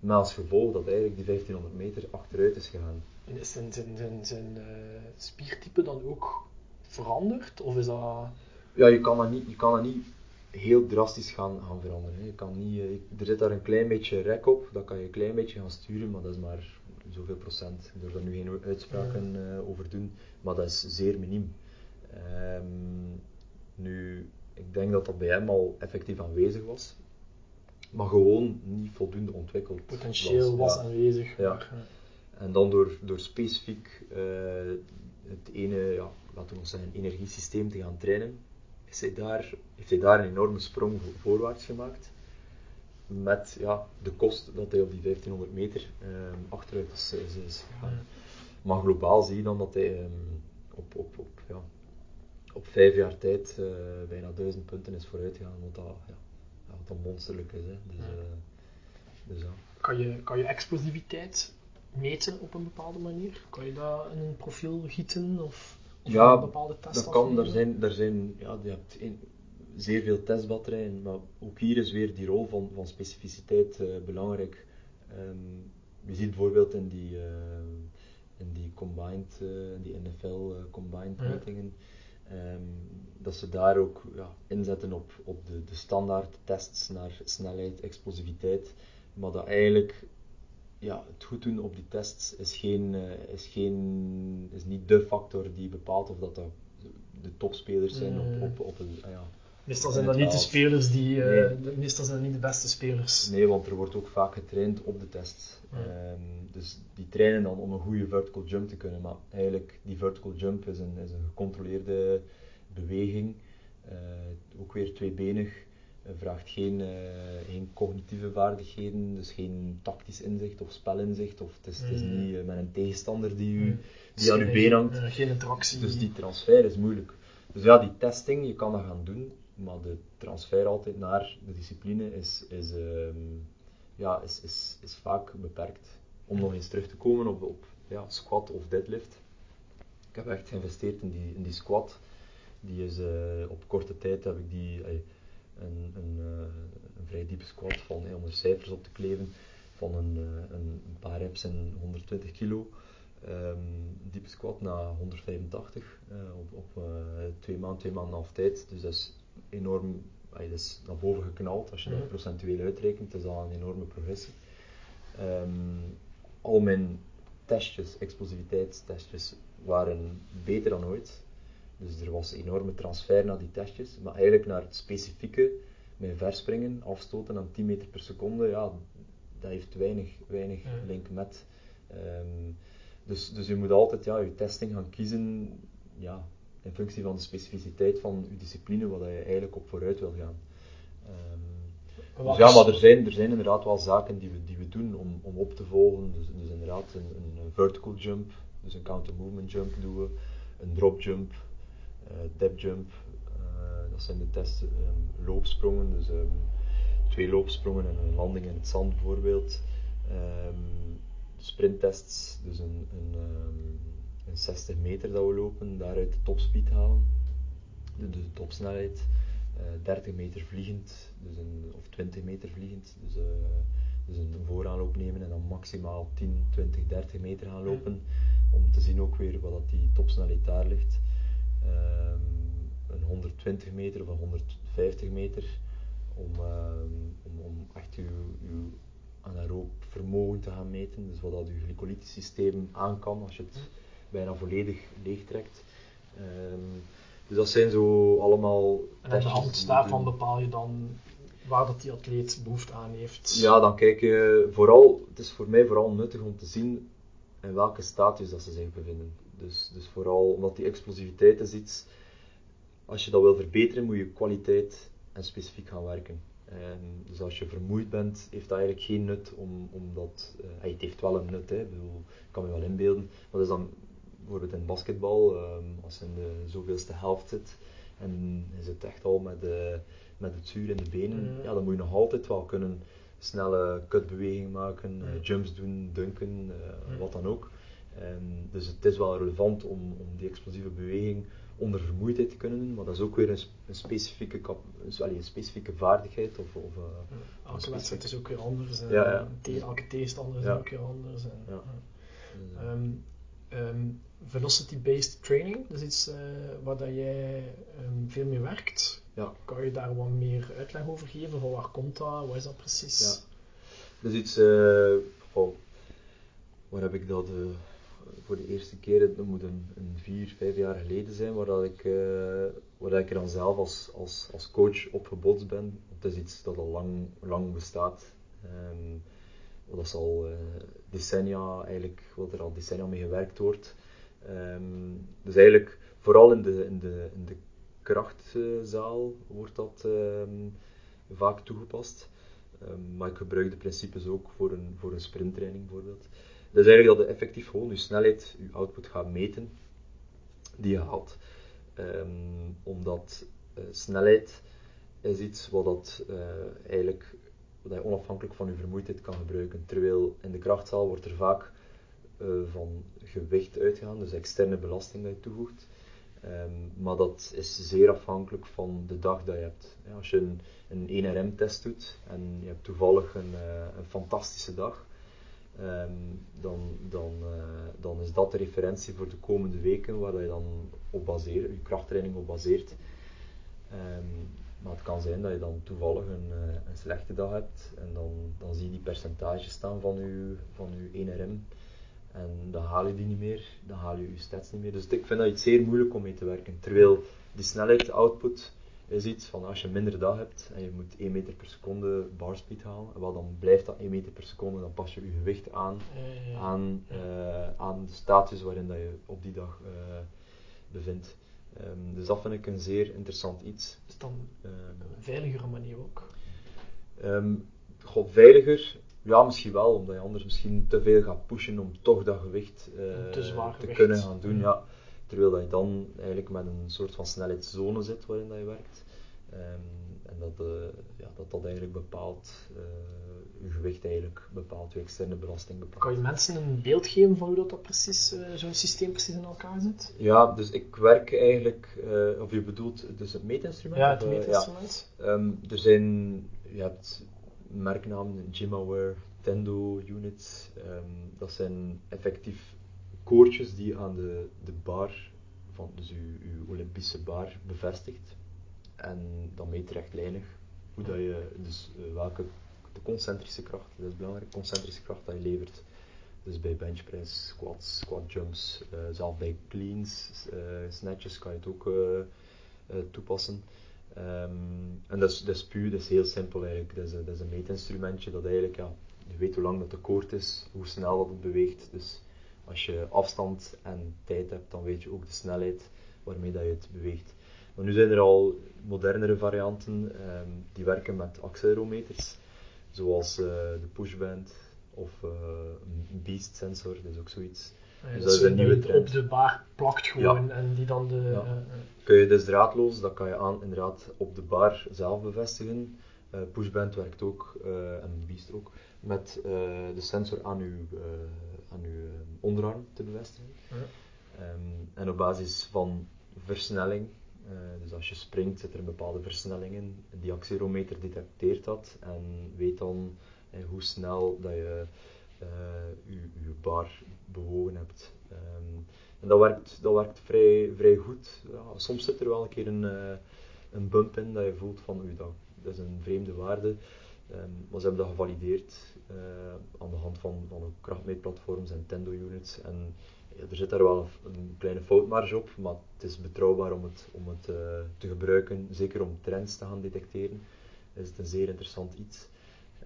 Maar als gevolg dat eigenlijk die 1500 meter achteruit is gegaan. En is zijn, zijn, zijn, zijn uh, spiertype dan ook veranderd? Of is dat... Ja, je kan dat niet, je kan dat niet heel drastisch gaan, gaan veranderen. Je kan niet, uh, er zit daar een klein beetje rek op, dat kan je een klein beetje gaan sturen, maar dat is maar zoveel procent. Ik durf daar nu geen uitspraken uh, over doen, maar dat is zeer miniem. Um, nu, ik denk dat dat bij hem al effectief aanwezig was maar gewoon niet voldoende ontwikkeld. Potentieel was, aanwezig. Ja. En dan door, door specifiek uh, het ene, ja, laten we zeggen, energiesysteem te gaan trainen, is hij daar, heeft hij daar een enorme sprong voorwaarts gemaakt. Met ja, de kost dat hij op die 1500 meter uh, achteruit is, is, is gegaan. Maar globaal zie je dan dat hij um, op, op, op, ja, op vijf jaar tijd uh, bijna duizend punten is vooruitgegaan. Want dat, ja, wat dan monsterlijk is. Hè. Dus, uh, dus, ja. kan, je, kan je explosiviteit meten op een bepaalde manier? Kan je dat in een profiel gieten of Ja, bepaalde Dat kan, er zijn, er zijn ja, je hebt een- zeer veel testbatterijen, maar ook hier is weer die rol van, van specificiteit eh, belangrijk. Ehm, je ziet bijvoorbeeld in die, eh, in die combined, eh, die NFL combined Ja. metingen, ehm, dat ze daar ook ja, inzetten op, op de, de standaard tests naar snelheid, explosiviteit, maar dat eigenlijk ja, het goed doen op die tests is, geen, eh, is, geen, is niet de factor die bepaalt of dat, dat de topspelers zijn Mm. op, op, op een, ah ja. Meestal zijn het dat niet de spelers die, eh, de- meestal zijn dat niet de beste spelers. Nee, want er wordt ook vaak getraind op de test. Ja. Ehm, dus die trainen dan om een goede vertical jump te kunnen. Maar eigenlijk, die vertical jump is een, is een gecontroleerde beweging. Eh, ook weer tweebenig. Eh, vraagt geen, eh, geen cognitieve vaardigheden, dus geen tactisch inzicht of spelinzicht. Of het is, het is Mm. niet eh, met een tegenstander die, u, Mm. die aan uw been hangt. eh, geen interactie. Dus die transfer is moeilijk. Dus ja, die testing, je kan dat gaan doen, maar de transfer altijd naar de discipline is, is, ehm, ja, is, is, is vaak beperkt. Om nog eens terug te komen op, op ja, squat of deadlift. Ik heb echt geïnvesteerd in die, in die squat. Die is eh, op korte tijd heb ik die een, een, eh, een vrij diepe squat van eh, om er cijfers op te kleven van een, eh, een, paar reps en 120 kilo. Ehm, diepe squat na 185 eh, op, op twee maanden, twee maanden en een half tijd. Dus dat is enorm, dat is naar boven geknald. Als je dat Mhm. procentueel uitrekent, is dat een enorme progressie. Ehm, al mijn testjes, explosiviteitstestjes, waren beter dan ooit. Dus er was enorme transfer naar die testjes, maar eigenlijk naar het specifieke, mijn verspringen, afstoten aan 10 meter per seconde, ja, dat heeft weinig, weinig link met. Ehm, dus, dus je moet altijd ja, je testing gaan kiezen ja, in functie van de specificiteit van je discipline, waar je eigenlijk op vooruit wil gaan. Ehm, dus ja, maar er zijn, er zijn inderdaad wel zaken die we, die we doen om, om op te volgen. Dus, dus inderdaad een, een vertical jump, dus een counter movement jump doen we, een drop jump, eh dip jump, eh, dat zijn de tests, ehm, loopsprongen, dus ehm, twee loopsprongen en een landing in het zand bijvoorbeeld. Ehm sprinttests, dus een, een, een 60 meter dat we lopen, daaruit de topspeed halen, de, de topsnelheid. Eh, 30 meter vliegend, dus een, of 20 meter vliegend, dus, eh, dus een vooraanloop nemen en dan maximaal 10, 20, 30 meter gaan lopen, om te zien ook weer wat dat die topsnelheid daar ligt. Ehm, een 120 meter of een 150 meter, om, ehm, om, om echt uw, uw anaeroop vermogen te gaan meten, dus wat dat uw glycolytisch systeem aan kan als je het bijna volledig leegtrekt. Ehm, dus dat zijn zo allemaal En aan de hand daarvan bepaal je dan waar dat die atleet behoefte aan heeft. Ja, dan kijk je vooral, het is voor mij vooral nuttig om te zien in welke status dat ze zich bevinden. Dus, dus vooral omdat die explosiviteit is iets, als je dat wil verbeteren, moet je kwaliteit en specifiek gaan werken. En dus als je vermoeid bent, heeft dat eigenlijk geen nut om, om dat, eh, het heeft wel een nut, hè, ik bedoel, kan me wel inbeelden, maar dat is dan bijvoorbeeld in basketbal, ehm, als je in de zoveelste helft zit en je zit echt al met, de, met het zuur in de benen, Mhm. ja, dan moet je nog altijd wel kunnen snelle cutbewegingen maken, eh, Mhm. jumps doen, dunken, eh, Mhm. wat dan ook. Dus het is wel relevant om, om die explosieve beweging onder vermoeidheid te kunnen doen, maar dat is ook weer een, een specifieke, kap, een, allee, een specifieke vaardigheid. Of, of, eh, Ja, Elke wedstrijd is ook weer anders. En Ja, ja. te- elke tegenstander is ook weer anders. En, eh, Ehm, ehm, Velocity-based training, dat is iets eh, waar dat jij ehm, veel mee werkt. ja. Kan je daar wat meer uitleg over geven? Van waar komt dat? Wat is dat precies? Ja. Dus iets, goh, waar heb ik dat voor de eerste keer, dat moet een, een vier, vijf jaar geleden zijn, waar, dat ik, eh, waar dat ik er dan zelf als, als, als coach op gebotst ben. Het is iets dat al lang, lang bestaat. Ehm, dat is al eh, decennia, eigenlijk, wat er al decennia mee gewerkt wordt. Ehm, dus eigenlijk, vooral in de, in de, in de krachtzaal wordt dat ehm, vaak toegepast. Maar ik gebruik de principes ook voor een, voor een sprinttraining bijvoorbeeld. Dat is eigenlijk dat je effectief gewoon je snelheid, je output gaat meten die je haalt. Ehm, omdat eh, snelheid is iets wat dat, eh, eigenlijk wat je onafhankelijk van je vermoeidheid kan gebruiken. Terwijl in de krachtzaal wordt er vaak eh, van gewicht uitgaan, dus externe belasting dat je toevoegt. Ehm, maar dat is zeer afhankelijk van de dag dat je hebt. Als je een, een 1RM-test doet en je hebt toevallig een, een fantastische dag, um, dan, dan, uh, dan is dat de referentie voor de komende weken waar je dan op baseert, je krachttraining op baseert. Um, maar het kan zijn dat je dan toevallig een, uh, een slechte dag hebt en dan, dan zie je die percentages staan van je, van je 1RM. En dan haal je die niet meer, dan haal je je stats niet meer. Dus ik vind dat iets zeer moeilijk om mee te werken. Terwijl die snelheid output is iets van als je minder dag hebt en je moet 1 meter per seconde bar speed halen, wel dan blijft dat 1 meter per seconde, dan pas je je gewicht aan, aan, uh, aan de status waarin dat je op die dag uh, bevindt. Um, dus dat vind ik een zeer interessant iets. Is dan um, een veiligere manier ook? Um, God, veiliger, ja, misschien wel, omdat je anders misschien te veel gaat pushen om toch dat gewicht uh, te, te kunnen gaan doen. Ja. Terwijl dat je dan eigenlijk met een soort van snelheidszone zit waarin dat je werkt. Um, en dat, uh, ja, dat dat eigenlijk bepaalt, uh, je gewicht eigenlijk bepaalt, je externe belasting bepaalt. Kan je mensen een beeld geven van hoe dat, dat precies, uh, zo'n systeem precies in elkaar zit? Ja, dus ik werk eigenlijk, of je bedoelt dus het meetinstrument? Ja, het meetinstrument. Ja. Um, er zijn, je hebt merknamen, GymAware, Tendo units, um, dat zijn effectief koordjes die aan de, de bar, van, dus uw, Olympische bar, bevestigt. En dan meet rechtlijnig hoe dat je, dus uh, welke, de concentrische kracht, dat is belangrijk, concentrische kracht dat je levert. Dus bij benchpress, squats, squat jumps, uh, bij cleans, uh, snatches kan je het ook toepassen. Um, en dat is, dat is puur, dat is heel simpel eigenlijk. Dat is, dat is een meetinstrumentje dat eigenlijk, ja, je weet hoe lang dat de koord is, hoe snel dat het beweegt. Dus als je afstand en tijd hebt, dan weet je ook de snelheid waarmee dat je het beweegt. Maar nu zijn er al modernere varianten um, die werken met accelerometers, zoals uh, de pushband of uh, een beast sensor, dat is ook zoiets. Ja, dus dat is een nieuwe trend. op de bar plakt gewoon ja. en die dan de... Ja. Uh, kun je dus draadloos, dat kan je aan inderdaad op de bar zelf bevestigen. Pushband werkt ook, en Beast ook, met de sensor aan uw, aan uw onderarm te bevestigen. Ja. Um, en op basis van versnelling, dus als je springt zit er een bepaalde versnelling in, die accelerometer detecteert dat en weet dan hoe snel dat je je, je bar bewogen hebt. Um, en dat werkt, dat werkt vrij, vrij goed. Ja, soms zit er wel een keer een, uh, een bump in dat je voelt van oei, dat, dat is een vreemde waarde. Um, maar ze hebben dat gevalideerd uh, aan de hand van, van krachtmeetplatforms en Tendo-units. En er zit daar wel een, kleine foutmarge op, maar het is betrouwbaar om het, om het uh, te gebruiken. Zeker om trends te gaan detecteren, is het een zeer interessant iets.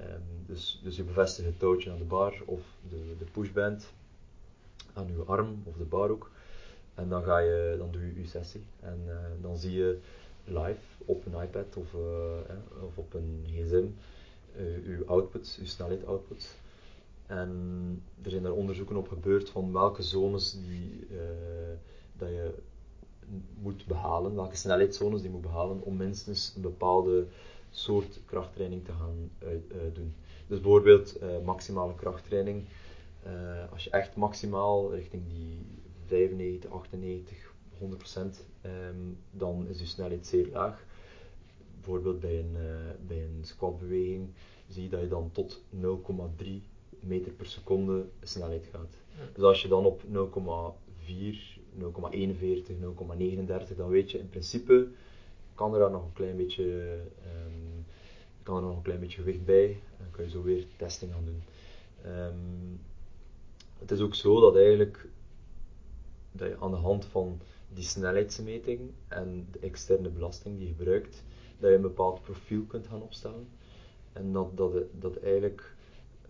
Um, dus, dus je bevestigt het touwtje aan de bar of de, de pushband aan je arm of de barhoek. En dan, ga je, dan doe je je sessie. En uh, dan zie je live op een iPad of, eh, of op een gsm uh, je output, je snelheid output. En er zijn er onderzoeken op gebeurd van welke zones die, dat je moet behalen, welke snelheidszones die je moet behalen om minstens een bepaalde soort krachttraining te gaan doen. Dus bijvoorbeeld maximale krachttraining. Als je echt maximaal richting die 95, 98, 100 procent, um, dan is je snelheid zeer laag. Bijvoorbeeld bij een, uh, bij een squatbeweging zie je dat je dan tot 0,3 meter per seconde snelheid gaat. Dus als je dan op 0,4, 0,41, 0,39, dan weet je in principe kan er daar nog een klein beetje, um, kan er nog een klein beetje gewicht bij. Dan kan je zo weer testing gaan doen. Um, het is ook zo dat eigenlijk dat je aan de hand van die snelheidsmeting en de externe belasting die je gebruikt, dat je een bepaald profiel kunt gaan opstellen. En dat, dat, dat eigenlijk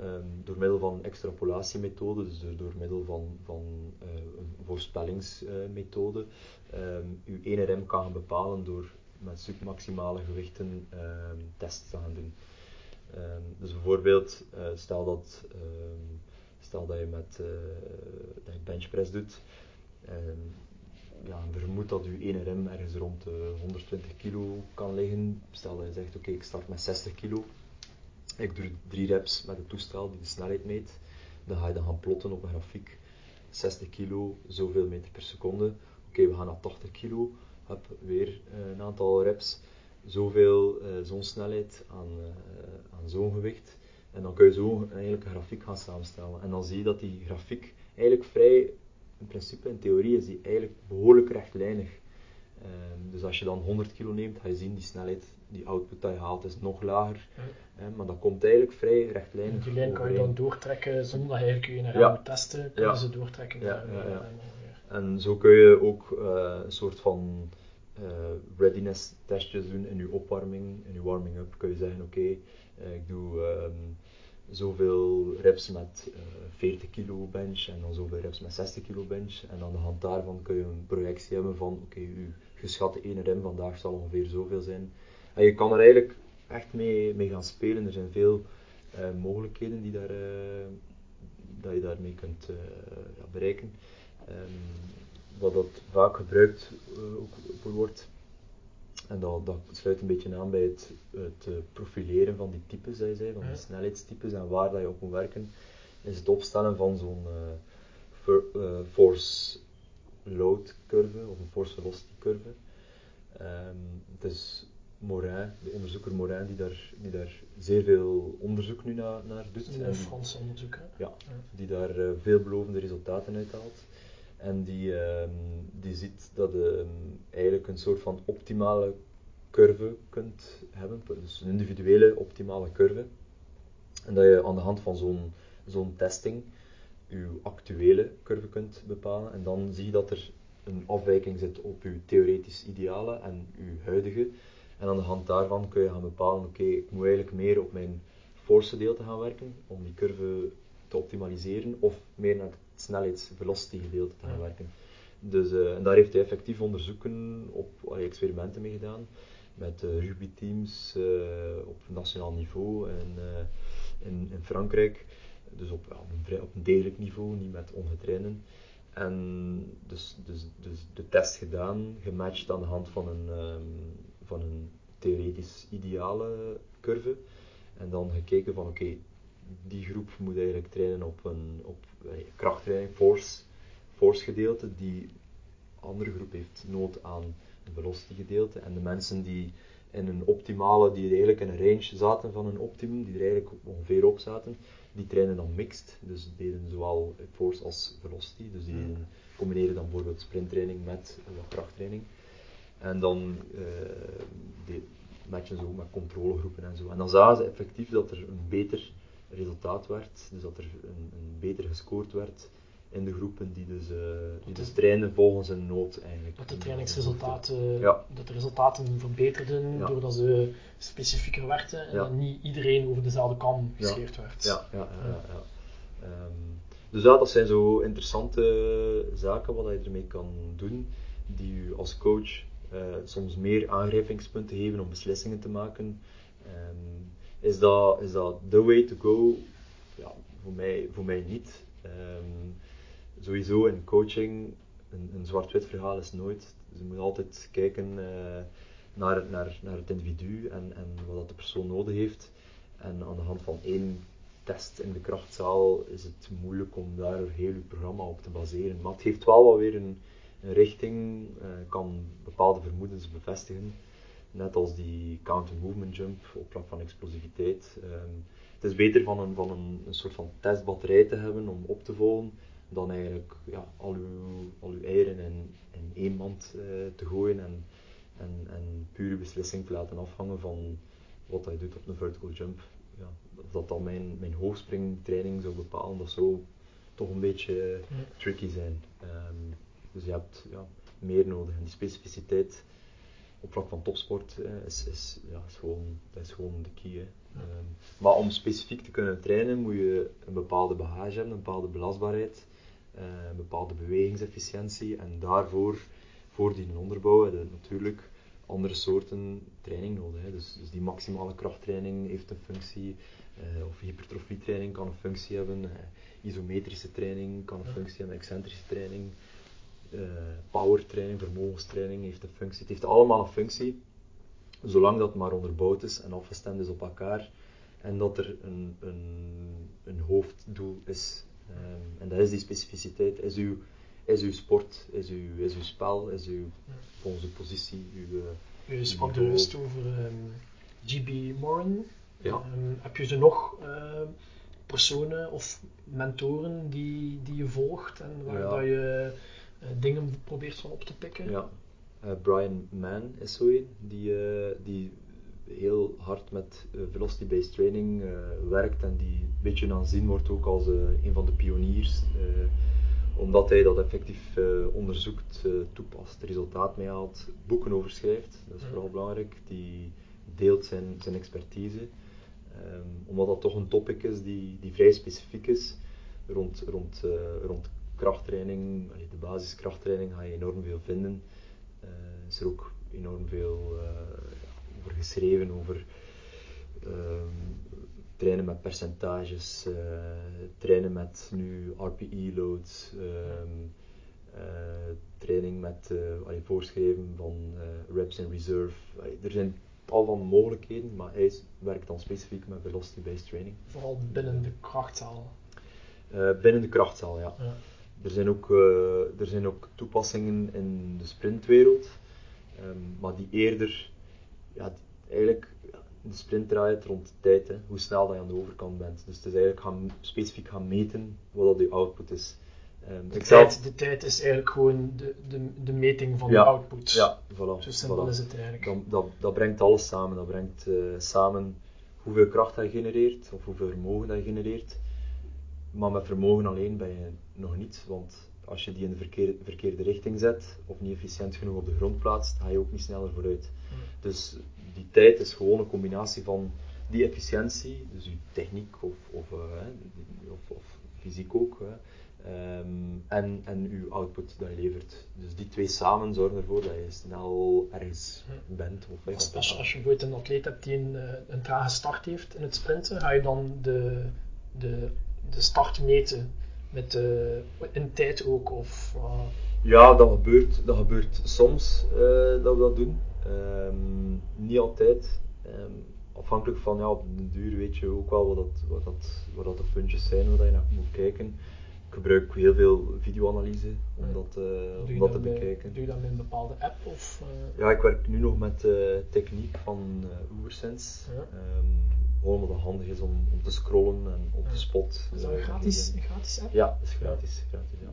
um, door middel van een extrapolatiemethode, dus door, middel van, van uh, een voorspellingsmethode, um, je ene rem kan bepalen door met submaximale gewichten um, tests te gaan doen. dus bijvoorbeeld, uh, stel dat Stel dat je met uh, dat je benchpress doet. Ja, vermoed dat je ene rem ergens rond de 120 kilo kan liggen. Stel dat je zegt, oké, ik start met 60 kilo. Ik doe drie reps met het toestel die de snelheid meet. Dan ga je dan gaan plotten op een grafiek. 60 kilo, zoveel meter per seconde. Oké, we gaan naar 80 kilo, heb weer eh, een aantal reps, zoveel, uh, zo'n snelheid aan, aan zo'n gewicht. En dan kun je zo eigenlijk een grafiek gaan samenstellen. En dan zie je dat die grafiek eigenlijk vrij, in principe, in theorie, is die eigenlijk behoorlijk rechtlijnig. Um, dus als je dan 100 kilo neemt, ga je zien die snelheid, die output die je haalt, is nog lager. Maar dat komt eigenlijk vrij rechtlijnig. Die lijn kan je dan doortrekken zonder dat je eigenlijk je ja. moet testen, kun je ja. ze doortrekken. Ja, ja, ja. En zo kun je ook uh, een soort van uh, readiness testjes doen in je opwarming, in je warming-up. Kun je zeggen, oké, okay, uh, ik doe um, zoveel reps met uh, 40 kilo bench en dan zoveel reps met 60 kilo bench. En aan de hand daarvan kun je een projectie hebben van, oké, je geschatte ene rem vandaag zal ongeveer zoveel zijn. En je kan er eigenlijk echt mee, mee gaan spelen. Er zijn veel mogelijkheden die daar, dat je daarmee kunt ja, bereiken. Um, wat dat vaak gebruikt wordt. En dat, dat, sluit een beetje aan bij het, het uh, profileren van die types, dat je zei, van die snelheidstypes en waar dat je op moet werken, is het opstellen van zo'n uh, force load curve of een force velocity curve. Um, het is Morin, de onderzoeker Morin, die daar, die daar zeer veel onderzoek nu naar, naar doet. Een Franse onderzoeker. Ja, ja, die daar veelbelovende resultaten uithaalt. En die, um, die ziet dat je um, eigenlijk een soort van optimale curve kunt hebben, dus een individuele optimale curve. En dat je aan de hand van zo'n zo'n testing je actuele curve kunt bepalen. En dan zie je dat er een afwijking zit op je theoretisch ideale en je huidige. En aan de hand daarvan kun je gaan bepalen, oké, ik moet eigenlijk meer op mijn force gedeelte gaan werken om die curve te optimaliseren, of meer naar het snelheids-velocity gedeelte te gaan werken. Dus, uh, en daar heeft hij effectief onderzoeken op uh, experimenten mee gedaan, met uh, rugbyteams uh, op nationaal niveau en, in, in, Frankrijk. Dus op, ja, op, een vrij, op een degelijk niveau, niet met ongetrainen. En dus, dus, dus de test gedaan, gematcht aan de hand van een, um, van een theoretisch ideale curve. En dan gekeken van oké, okay, die groep moet eigenlijk trainen op een op, eh, krachttraining, force, force gedeelte. Die andere groep heeft nood aan een velocity gedeelte. En de mensen die in een optimale, die eigenlijk in een range zaten van een optimum, die er eigenlijk ongeveer op zaten, die trainen dan mixed. Dus deden zowel force als velocity. Dus die mm. combineren dan bijvoorbeeld sprinttraining met krachttraining. En dan uh, matchen ze ook met controlegroepen en zo. En dan zagen ze effectief dat er een beter resultaat werd. Dus dat er een, een beter gescoord werd in de groepen die dus, uh, die dus trainen volgens een nood eigenlijk. Dat de trainingsresultaten ja. dat de resultaten verbeterden ja. doordat ze specifieker werden en ja. dat niet iedereen over dezelfde kam gescheerd werd. Ja, ja, ja. Um, dus ja, dat zijn zo interessante zaken wat je ermee kan doen, die je als coach uh, soms meer aangrijpingspunten geven om beslissingen te maken. Um, is dat, is dat the way to go? Ja, voor mij, voor mij niet. Um, sowieso in coaching, een, een zwart-wit verhaal is nooit. Dus je moet altijd kijken uh, naar, naar, naar het individu en, en wat de persoon nodig heeft. En aan de hand van één test in de krachtzaal is het moeilijk om daar heel je programma op te baseren. Maar het geeft wel wat weer een, een richting, uh, kan bepaalde vermoedens bevestigen. Net als die counter movement jump op vlak van explosiviteit. Um, het is beter van, een, van een, een, soort van testbatterij te hebben om op te volgen, dan eigenlijk ja, al, uw, al uw eieren in, in één mand uh, te gooien en, en, en pure beslissing te laten afhangen van wat hij doet op een vertical jump. Ja, dat dan mijn, mijn hoogspringtraining zou bepalen, dat zou toch een beetje uh, tricky zijn. Um, dus je hebt ja, meer nodig. En die specificiteit op vlak van topsport eh, is, is, ja, is, gewoon, dat is gewoon de key. Hè. Um, maar om specifiek te kunnen trainen moet je een bepaalde bagage hebben, een bepaalde belastbaarheid, uh, een bepaalde bewegingsefficiëntie en daarvoor, voor die onderbouw, heb je natuurlijk andere soorten training nodig. Hè. Dus, dus die maximale krachttraining heeft een functie, uh, of hypertrofietraining kan een functie hebben, uh, isometrische training kan een functie hebben, excentrische training uh, powertraining, vermogenstraining heeft een functie. Het heeft allemaal een functie, zolang dat maar onderbouwd is en afgestemd is op elkaar. En dat er een, een, een hoofddoel is Ehm, en dat is die specificiteit, is uw, is uw sport, is uw, is uw spel, is uw, uw positie, uw... Je sprak er niveau. juist over ehm, GB Moran. Ja. Ehm, heb je ze nog personen of mentoren die, die je volgt en waar Ja. dat je eh, dingen probeert van op te pikken? Ja, Eh, Brian Mann is zo een, die, eh, die heel hard met eh, velocity-based training eh, werkt en die een beetje aanzien wordt ook als eh, een van de pioniers, eh, omdat hij dat effectief eh, onderzoekt, eh, toepast, resultaat meehaalt, boeken over schrijft, dat is vooral belangrijk, die deelt zijn, zijn expertise, Ehm, omdat dat toch een topic is die, die vrij specifiek is rond, rond, eh, rond krachttraining, de basiskrachttraining ga je enorm veel vinden. Eh, is er ook enorm veel eh, over geschreven, over ehm, trainen met percentages, eh, trainen met nu RPE-loads, ehm, eh, training met allee, voorschrijven van reps in reserve. Allee, er zijn tal van mogelijkheden, maar hij werkt dan specifiek met velocity-based training. Vooral binnen de krachtzaal. Binnen de krachtzaal, ja. Ja. Er zijn ook, eh, er zijn ook toepassingen in de sprintwereld, ehm, maar die eerder, ja, eigenlijk, de sprint draait rond de tijd, hè, hoe snel dat je aan de overkant bent. Dus het is eigenlijk gaan, specifiek gaan meten wat dat je output is. Ehm, De, zelf- tijd, de tijd is eigenlijk gewoon de, de, de meting van Ja, de output. Ja, voilà. Zo simpel voilà. is het eigenlijk. Dat, dat, dat brengt alles samen. Dat brengt eh, samen hoeveel kracht dat je genereert, of hoeveel vermogen dat je genereert. Maar met vermogen alleen ben je nog niet, want als je die in de verkeerde, verkeerde richting zet, of niet efficiënt genoeg op de grond plaatst, ga je ook niet sneller vooruit. Hmm. Dus die tijd is gewoon een combinatie van die efficiëntie, dus je techniek of, of, eh, of, of fysiek ook, ehm, en, en je output dat je levert. Dus die twee samen zorgen ervoor dat je snel ergens bent. Of, Als, als, als je bijvoorbeeld een atleet hebt die een, eh, een trage start heeft in het sprinten, ga je dan de, de, de start meten met de, in tijd ook? Of, eh, Ja, dat gebeurt, dat gebeurt soms eh, dat we dat doen. Ehm, niet altijd. Ehm, afhankelijk van, ja, op den duur weet je ook wel wat, dat, wat, dat, wat dat de puntjes zijn waar je naar moet kijken. Ik gebruik heel veel videoanalyse om dat, eh, om dat te bekijken. doe je dat met een bepaalde app? Of, eh, Ja, ik werk nu nog met de techniek van uh, Ubersense. Ja. Ehm, gewoon omdat het handig is om, om te scrollen en op de spot. is dat eh, een gratis, te een gratis app? Ja, dat is gratis. gratis ja.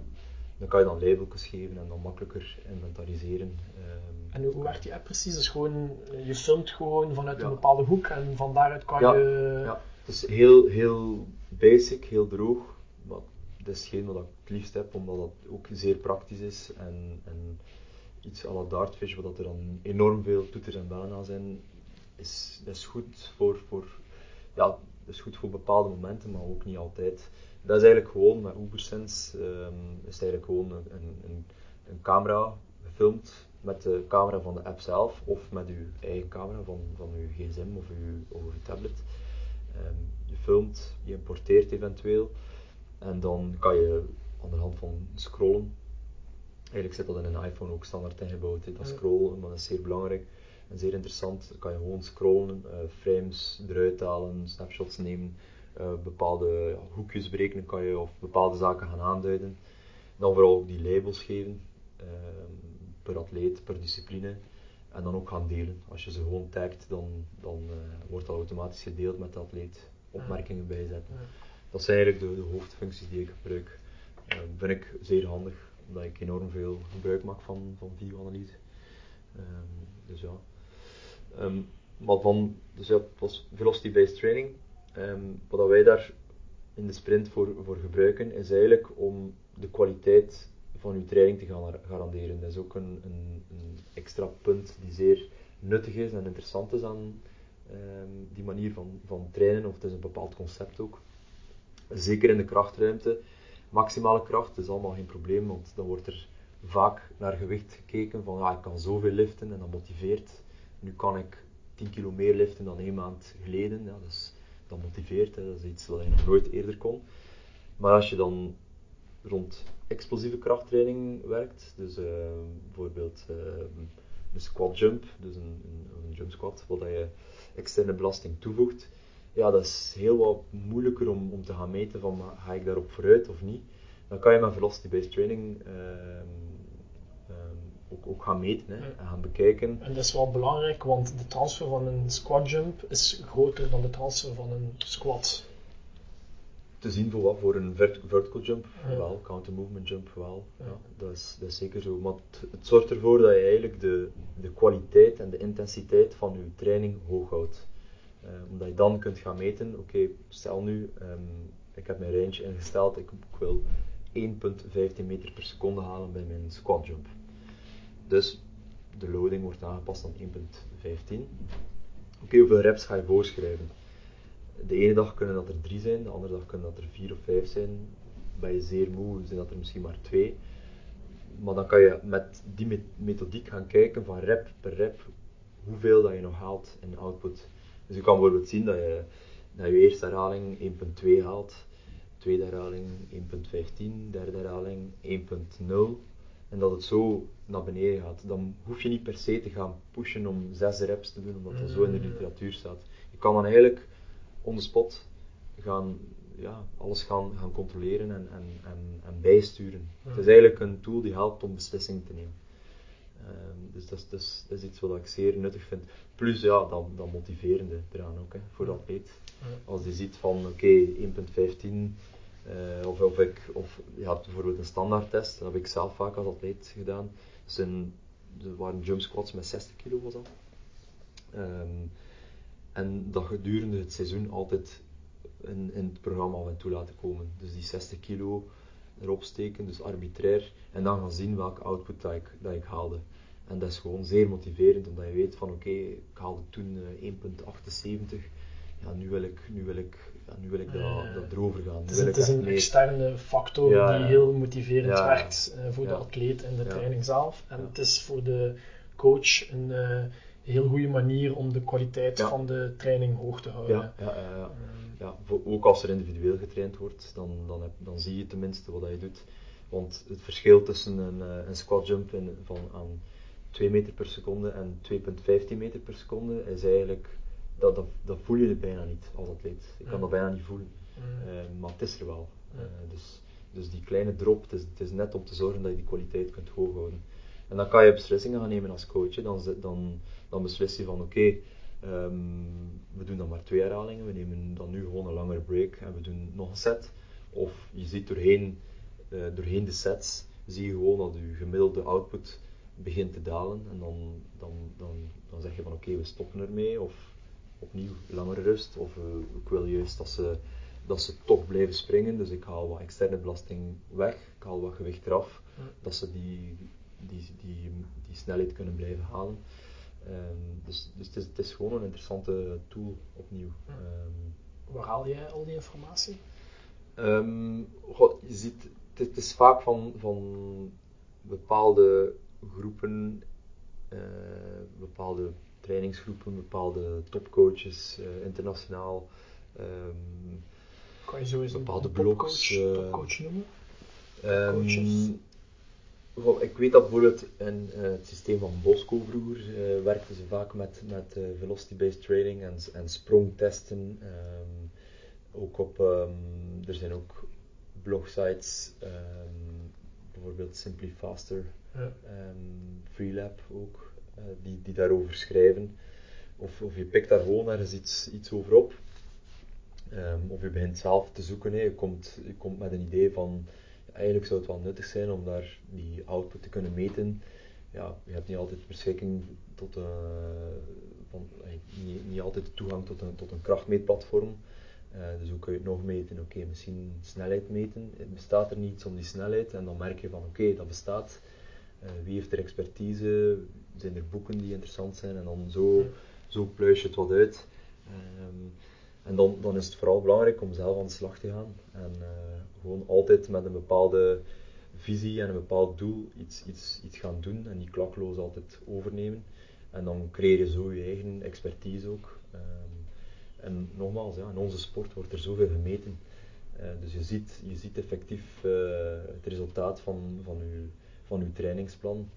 Dan kan je dan labeltjes geven en dan makkelijker inventariseren. Ehm, En hoe, werkt die app precies? Dus gewoon, eh, je filmt gewoon vanuit Ja. een bepaalde hoek en van daaruit kan Ja, je... ja, het is heel, heel basic, heel droog. Maar dat is hetgeen wat ik het liefst heb, omdat dat ook zeer praktisch is. En, en iets à la Dartfish, waar dat er dan enorm veel toeters en bellen aan zijn, is, dat is goed voor, voor, ja, dat is goed voor bepaalde momenten, maar ook niet altijd. Dat is eigenlijk gewoon, met Ubersense, ehm is het eigenlijk gewoon een, een, een, camera gefilmd met de camera van de app zelf of met uw eigen camera van, van uw gsm of uw, of uw tablet. Ehm, je filmt, je importeert eventueel en dan kan je aan de hand van scrollen. Eigenlijk zit dat in een iPhone ook standaard ingebouwd, dat scrollen, maar dat is zeer belangrijk en zeer interessant. Dan kan je gewoon scrollen, eh, frames eruit halen, snapshots nemen, eh, bepaalde hoekjes berekenen kan je of bepaalde zaken gaan aanduiden. Dan vooral ook die labels geven, ehm, per atleet, per discipline. En dan ook gaan delen. Als je ze gewoon tagt, dan, dan eh, wordt dat automatisch gedeeld met de atleet. Opmerkingen bijzetten. Dat zijn eigenlijk de, de hoofdfuncties die ik gebruik. Ehm vind ik zeer handig, omdat ik enorm veel gebruik maak van, van videoanalyse. Ehm, dus ja. Ehm, maar van, dus was velocity-based training. Ehm, wat wij daar in de sprint voor, voor gebruiken, is eigenlijk om de kwaliteit van uw training te gaan garanderen. Dat is ook een, een, een extra punt die zeer nuttig is en interessant is aan ehm, die manier van, van trainen, of het is een bepaald concept ook. Zeker in de krachtruimte. Maximale kracht is allemaal geen probleem, want dan wordt er vaak naar gewicht gekeken van ja, ik kan zoveel liften en dat motiveert. Nu kan ik 10 kilo meer liften dan een maand geleden. Ja, dus dat motiveert, hè. dat is iets wat je nog nooit eerder kon. Maar als je dan rond explosieve krachttraining werkt, dus eh, bijvoorbeeld eh, een squat jump, dus een, een, een jump squat, dat je externe belasting toevoegt, ja, dat is heel wat moeilijker om, om te gaan meten van ga ik daarop vooruit of niet. Dan kan je met velocity-based training ehm, ehm, ook, ook gaan meten hè, en gaan bekijken. En dat is wel belangrijk, want de transfer van een squat jump is groter dan de transfer van een squat. Te zien voor wat? Voor een vert- vertical jump Ja. wel, counter movement jump wel. Ja. Ja. dat, is, dat is zeker zo. Maar het, het zorgt ervoor dat je eigenlijk de, de kwaliteit en de intensiteit van je training hoog houdt. Eh, omdat je dan kunt gaan meten, oké, stel nu, ehm, ik heb mijn range ingesteld, ik, ik wil 1,15 meter per seconde halen bij mijn squat jump. Dus de loading wordt aangepast aan 1,15. Oké, hoeveel reps ga je voorschrijven? De ene dag kunnen dat er drie zijn, de andere dag kunnen dat er vier of vijf zijn. Ben je zeer moe, zijn dat er misschien maar twee. Maar dan kan je met die me- methodiek gaan kijken van rep per rep hoeveel dat je nog haalt in output. Dus je kan bijvoorbeeld zien dat je, dat je eerste herhaling 1.2 haalt, tweede herhaling 1.15, derde herhaling 1.0 en dat het zo naar beneden gaat. Dan hoef je niet per se te gaan pushen om zes reps te doen, omdat dat zo in de Mm. literatuur staat. Je kan dan eigenlijk on the spot gaan, ja, alles gaan, gaan controleren en, en, en, en bijsturen. Het is eigenlijk een tool die helpt om beslissingen te nemen. Ehm, dus dat is, dat, is, dat is iets wat ik zeer nuttig vind. Plus ja, dat, dat motiverende eraan ook, hè, voor de atleet. Ja. Als die ziet van oké, 1.15 eh, of, ik, of je hebt bijvoorbeeld een standaardtest, dat heb ik zelf vaak als atleet gedaan. Dus er waren jump squats met 60 kilo was dat. Ehm, en dat gedurende het seizoen altijd in, in het programma en toe laten komen. Dus die 60 kilo erop steken, dus arbitrair, en dan gaan zien welke output dat ik, dat ik haalde. En dat is gewoon zeer motiverend, omdat je weet van oké, ik haalde toen eh, 1.78, ja, nu wil ik, nu wil ik, ja, nu wil ik dat, Eh, dat erover gaan. Nu Het is, wil het ik is echt een externe factor Ja, die heel motiverend werkt eh, voor de atleet en de training zelf. En het is voor de coach een eh, heel goede manier om de kwaliteit van de training hoog te houden. Ja, ja, ook als er individueel getraind wordt, dan, dan, heb, dan zie je tenminste wat je doet. Want het verschil tussen een, een squat jump in, van aan 2 meter per seconde en 2,15 meter per seconde is eigenlijk, dat, dat, dat voel je bijna niet als atleet. Je kan dat bijna niet voelen. Eh, maar het is er wel. Eh, dus, dus die kleine drop, het is, het is net om te zorgen dat je die kwaliteit kunt hoog houden. En dan kan je beslissingen gaan nemen als coach. hè. Dan, dan, dan beslis je van oké, ehm, we doen dan maar twee herhalingen, we nemen dan nu gewoon een langere break en we doen nog een set. Of je ziet doorheen, eh, doorheen de sets, zie je gewoon dat je gemiddelde output begint te dalen. En dan, dan, dan, dan zeg je van oké, we stoppen ermee. Of opnieuw langere rust. Of eh, ik wil juist dat ze, dat ze toch blijven springen. Dus ik haal wat externe belasting weg. Ik haal wat gewicht eraf. Ja. Dat ze die, die, die, die snelheid kunnen blijven halen. Ehm, dus dus het, is, het is gewoon een interessante tool opnieuw. Ja. Ehm, Waar haal jij al die informatie? Ehm, je ziet, het, is- het is vaak van, van bepaalde groepen, eh, bepaalde trainingsgroepen, bepaalde topcoaches, eh, internationaal. ehm, Kan je zo eens een Bepaalde een topcoach, blogs, eh, topcoach noemen? Goh, ik weet dat bijvoorbeeld in eh, het systeem van Bosco vroeger werkten ze vaak met, met velocity-based training en, en sprongtesten. ehm, ook op, er zijn ook blogsites, bijvoorbeeld Simply Faster, Ja. Freelab ook, die, die daarover schrijven. Of, of je pikt daar gewoon ergens iets, iets over op. Ehm, of je begint zelf te zoeken. Hè. Je, komt, je komt met een idee van, eigenlijk zou het wel nuttig zijn om daar die output te kunnen meten. Ja, je hebt niet altijd beschikking tot een, van, eh, niet, niet altijd toegang tot een, tot een krachtmeetplatform. Eh, dus hoe kun je het nog meten? Oké, misschien snelheid meten. Bestaat er niets om die snelheid en dan merk je van oké, dat bestaat. Eh, wie heeft er expertise? Zijn er boeken die interessant zijn? En dan zo, zo pluis je het wat uit. Ehm, en dan, dan is het vooral belangrijk om zelf aan de slag te gaan. En eh, gewoon altijd met een bepaalde visie en een bepaald doel iets, iets, iets gaan doen en die klakloos altijd overnemen. En dan creëer je zo je eigen expertise ook. Ehm, en nogmaals, ja, in onze sport wordt er zoveel gemeten. Eh, dus je ziet, je ziet effectief het resultaat van, van, uw, van uw trainingsplan.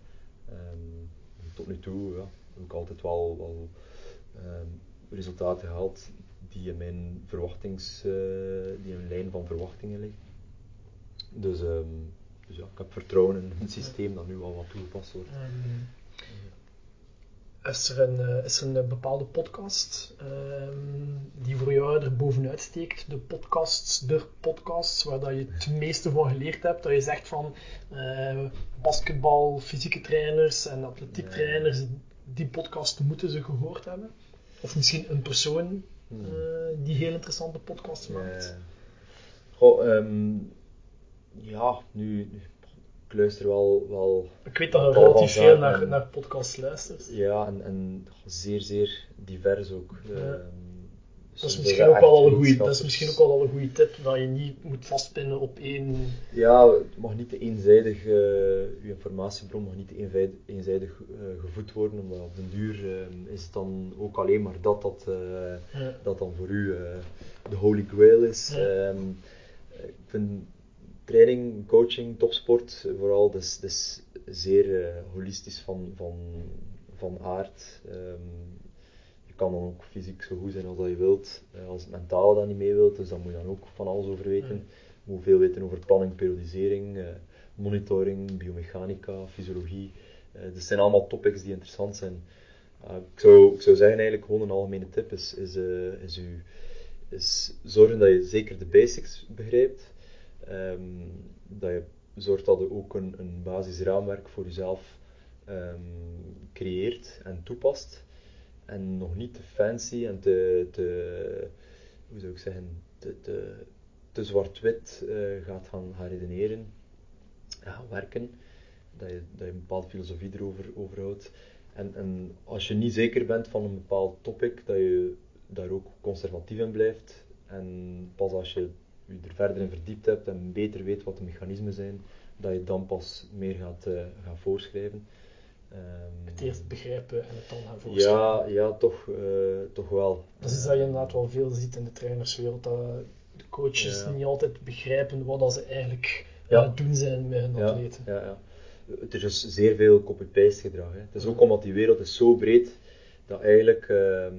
Ehm, tot nu toe ja, heb ik altijd wel, wel ehm, resultaten gehaald die in mijn verwachtings, eh, die in lijn van verwachtingen ligt. Dus, ehm, dus ja, ik heb vertrouwen in een systeem dat nu al wat toegepast wordt. Is er een, eh, is er een bepaalde podcast ehm, die voor jou er bovenuit steekt? De podcasts, de podcasts, waar dat je het meeste van geleerd hebt? Dat je zegt van eh, basketbal, fysieke trainers en atletiek trainers, die podcast moeten ze gehoord hebben? Of misschien een persoon Hmm. eh, die heel interessante podcasts maakt? Ja. Goh, ehm, ja, nu, nu- ik luister wel, wel Ik weet dat je relatief veel naar, en- naar podcasts luistert. ja, en, en zeer, zeer divers ook. Ja. Ehm, Dat is misschien ook wel al een goede. Dat is misschien ook al een goede tip dat je niet moet vastpinnen op één. Ja, het mag niet te eenzijdig, eh uw informatiebron mag niet te eenzijdig eh, gevoed worden, omdat op den duur eh, is het dan ook alleen maar dat dat, eh, Ja. dat dan voor u de holy grail is. Ja. Ehm, ik vind training, coaching, topsport vooral, dat is zeer eh, holistisch van, van, van aard. Ehm, je kan dan ook fysiek zo goed zijn als dat je wilt, eh, als het mentaal dat niet mee wilt, dus daar moet je dan ook van alles over weten. Ja. Je moet veel weten over planning, periodisering, eh, monitoring, biomechanica, fysiologie. Eh dat zijn allemaal topics die interessant zijn. Uh, ik, zou, ik zou zeggen eigenlijk gewoon een algemene tip is, is, eh, is, u, is zorgen dat je zeker de basics begrijpt. Ehm, dat je zorgt dat je ook een, een basisraamwerk voor jezelf ehm, creëert en toepast. En nog niet te fancy en te, te hoe zou ik zeggen, te, te, zwart-wit eh, gaat gaan, gaan redeneren, ja, werken. Dat je, dat je een bepaalde filosofie erover over houdt. En, en als je niet zeker bent van een bepaald topic, dat je daar ook conservatief in blijft. En pas als je je er verder in verdiept hebt en beter weet wat de mechanismen zijn, dat je dan pas meer gaat, eh, gaan voorschrijven. Ehm, Het eerst begrijpen en het dan gaan voorstellen. ja, ja toch, eh, toch wel. Dat is dat je inderdaad wel veel ziet in de trainerswereld. Dat de coaches Ja. niet altijd begrijpen wat ze eigenlijk Ja. aan het doen zijn met hun Ja, atleten. ja, ja. Het is dus zeer veel copy-paste gedrag. Hè. Het is ook omdat die wereld is zo breed dat, eigenlijk, ehm,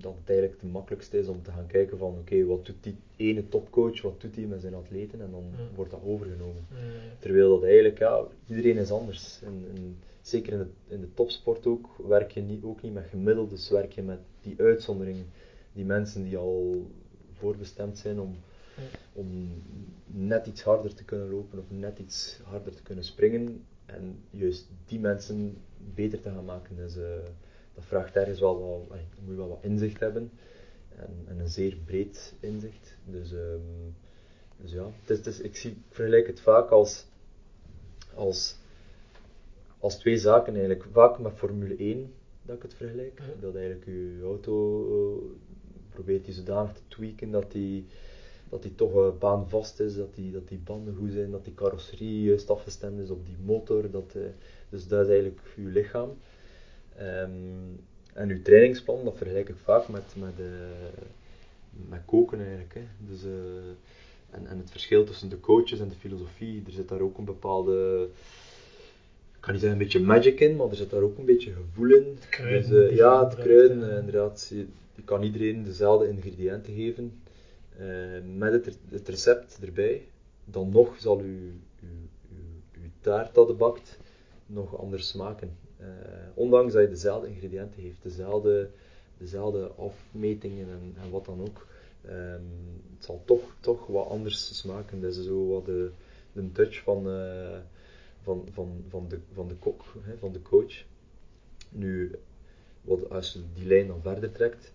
dat het eigenlijk het makkelijkste is om te gaan kijken van oké, wat doet die ene topcoach, wat doet hij met zijn atleten en dan Ja. wordt dat overgenomen. Eh, Terwijl dat eigenlijk, ja, iedereen is anders. En, en zeker in de, in de topsport ook, werk je niet, ook niet met gemiddeldes, werk je met die uitzonderingen. Die mensen die al voorbestemd zijn om, Ja. om net iets harder te kunnen lopen of net iets harder te kunnen springen. En juist die mensen beter te gaan maken. Dus, eh, dat vraagt ergens wel dan moet je wel wat inzicht hebben. En, en een zeer breed inzicht. Dus, ehm, dus ja, het is, het is- ik, zie, ik vergelijk het vaak als, als, als twee zaken eigenlijk. Vaak met Formule 1 dat ik het vergelijk. Ja. Dat eigenlijk je auto eh, probeert je zodanig te tweaken dat die, dat die toch uh, baanvast is, dat die, dat die banden goed zijn, dat die carrosserie juist afgestemd is op die motor. Dat, eh, dus dat is eigenlijk je lichaam. Ehm, en uw trainingsplan, dat vergelijk ik vaak met, met, eh, met koken eigenlijk. Hè. Dus, eh, en, en het verschil tussen de coaches en de filosofie, er zit daar ook een bepaalde, ik kan niet zeggen een beetje magic in, maar er zit daar ook een beetje gevoel in. Kruiden dus, eh, ja, het kruiden, inderdaad. Je, je kan iedereen dezelfde ingrediënten geven, eh, met het, het recept erbij. Dan nog zal uw, uw, uw, uw taart dat je bakt nog anders smaken. Eh, ondanks dat je dezelfde ingrediënten heeft, dezelfde, dezelfde afmetingen en, en wat dan ook. Ehm, het zal toch, toch wat anders smaken. Dat is zo wat de, de touch van, eh, van, van, van, de, van de kok, hè, van de coach. Nu, wat, als je die lijn dan verder trekt,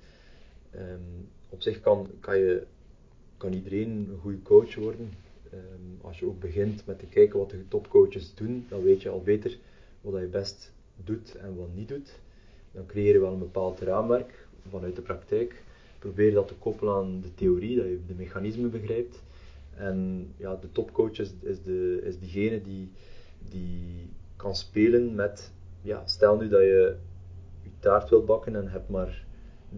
ehm, op zich kan, kan, je, kan iedereen een goede coach worden. Ehm, als je ook begint met te kijken wat de topcoaches doen, dan weet je al beter wat je best doet en wat niet doet. Dan creëer je wel een bepaald raamwerk vanuit de praktijk. Probeer dat te koppelen aan de theorie, dat je de mechanismen begrijpt. En ja, de topcoach is, is, de, is diegene die, die kan spelen met, ja, stel nu dat je je taart wilt bakken en hebt maar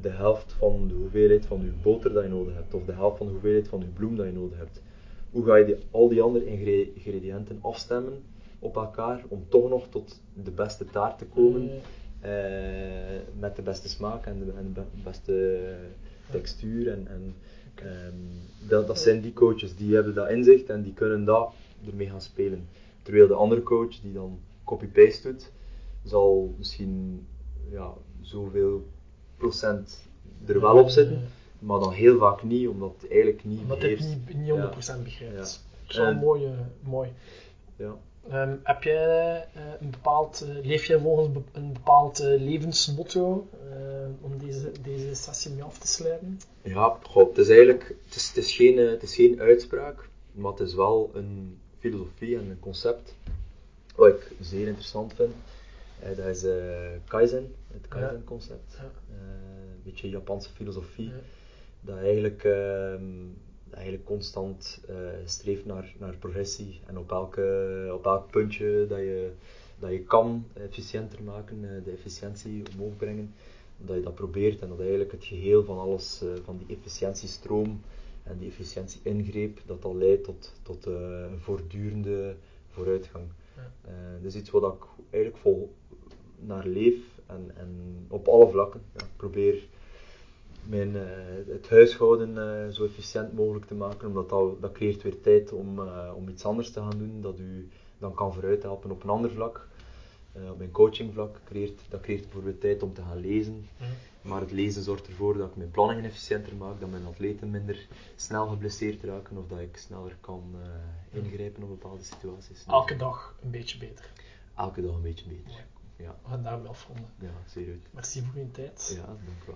de helft van de hoeveelheid van je boter dat je nodig hebt, of de helft van de hoeveelheid van je bloem dat je nodig hebt. Hoe ga je die, al die andere ingre- ingrediënten afstemmen op elkaar om toch nog tot de beste taart te komen? Mm. eh, met de beste smaak en de, en de be- beste textuur en, en ehm, dat, dat zijn die coaches die hebben dat inzicht en die kunnen dat ermee gaan spelen. Terwijl de andere coach die dan copy-paste doet, zal misschien ja, zoveel procent er wel op zitten, maar dan heel vaak niet, omdat het eigenlijk niet Omdat het niet, niet 100% begrijpt. Ja. Dat is wel En- mooi. mooi. Ja. Ehm, heb jij eh, een bepaald, eh, leef jij volgens be- een bepaald eh, levensmotto om deze, deze sessie mee af te sluiten? Ja, het is eigenlijk het is, het is geen, het is geen uitspraak, maar het is wel een filosofie en een concept wat ik zeer interessant vind. Dat is Kaizen, het Kaizen-concept. Ja. Een beetje Japanse filosofie, Ja. dat eigenlijk, ehm, eigenlijk constant eh, streeft naar, naar progressie en op, elke, op elk puntje dat je, dat je kan efficiënter maken, eh, de efficiëntie omhoog brengen, dat je dat probeert en dat eigenlijk het geheel van alles, eh, van die efficiëntiestroom en die efficiëntie-ingreep, dat dat leidt tot, tot een voortdurende vooruitgang. Ja. Dat is iets wat ik eigenlijk vol naar leef en, en op alle vlakken. Ja, probeer mijn, eh, het huishouden eh, zo efficiënt mogelijk te maken, omdat dat, dat creëert weer tijd om, eh, om iets anders te gaan doen, dat u dan kan vooruit helpen op een ander vlak. Op mijn coachingvlak creëert dat creëert bijvoorbeeld tijd om te gaan lezen. Ja. Maar het lezen zorgt ervoor dat ik mijn planningen efficiënter maak, dat mijn atleten minder snel geblesseerd raken of dat ik sneller kan eh, ingrijpen op bepaalde situaties. Elke dag een beetje beter. elke dag een beetje beter. Ja, We gaan daarmee afronden. ja zeer goed. Merci voor uw tijd. Ja, dank u wel.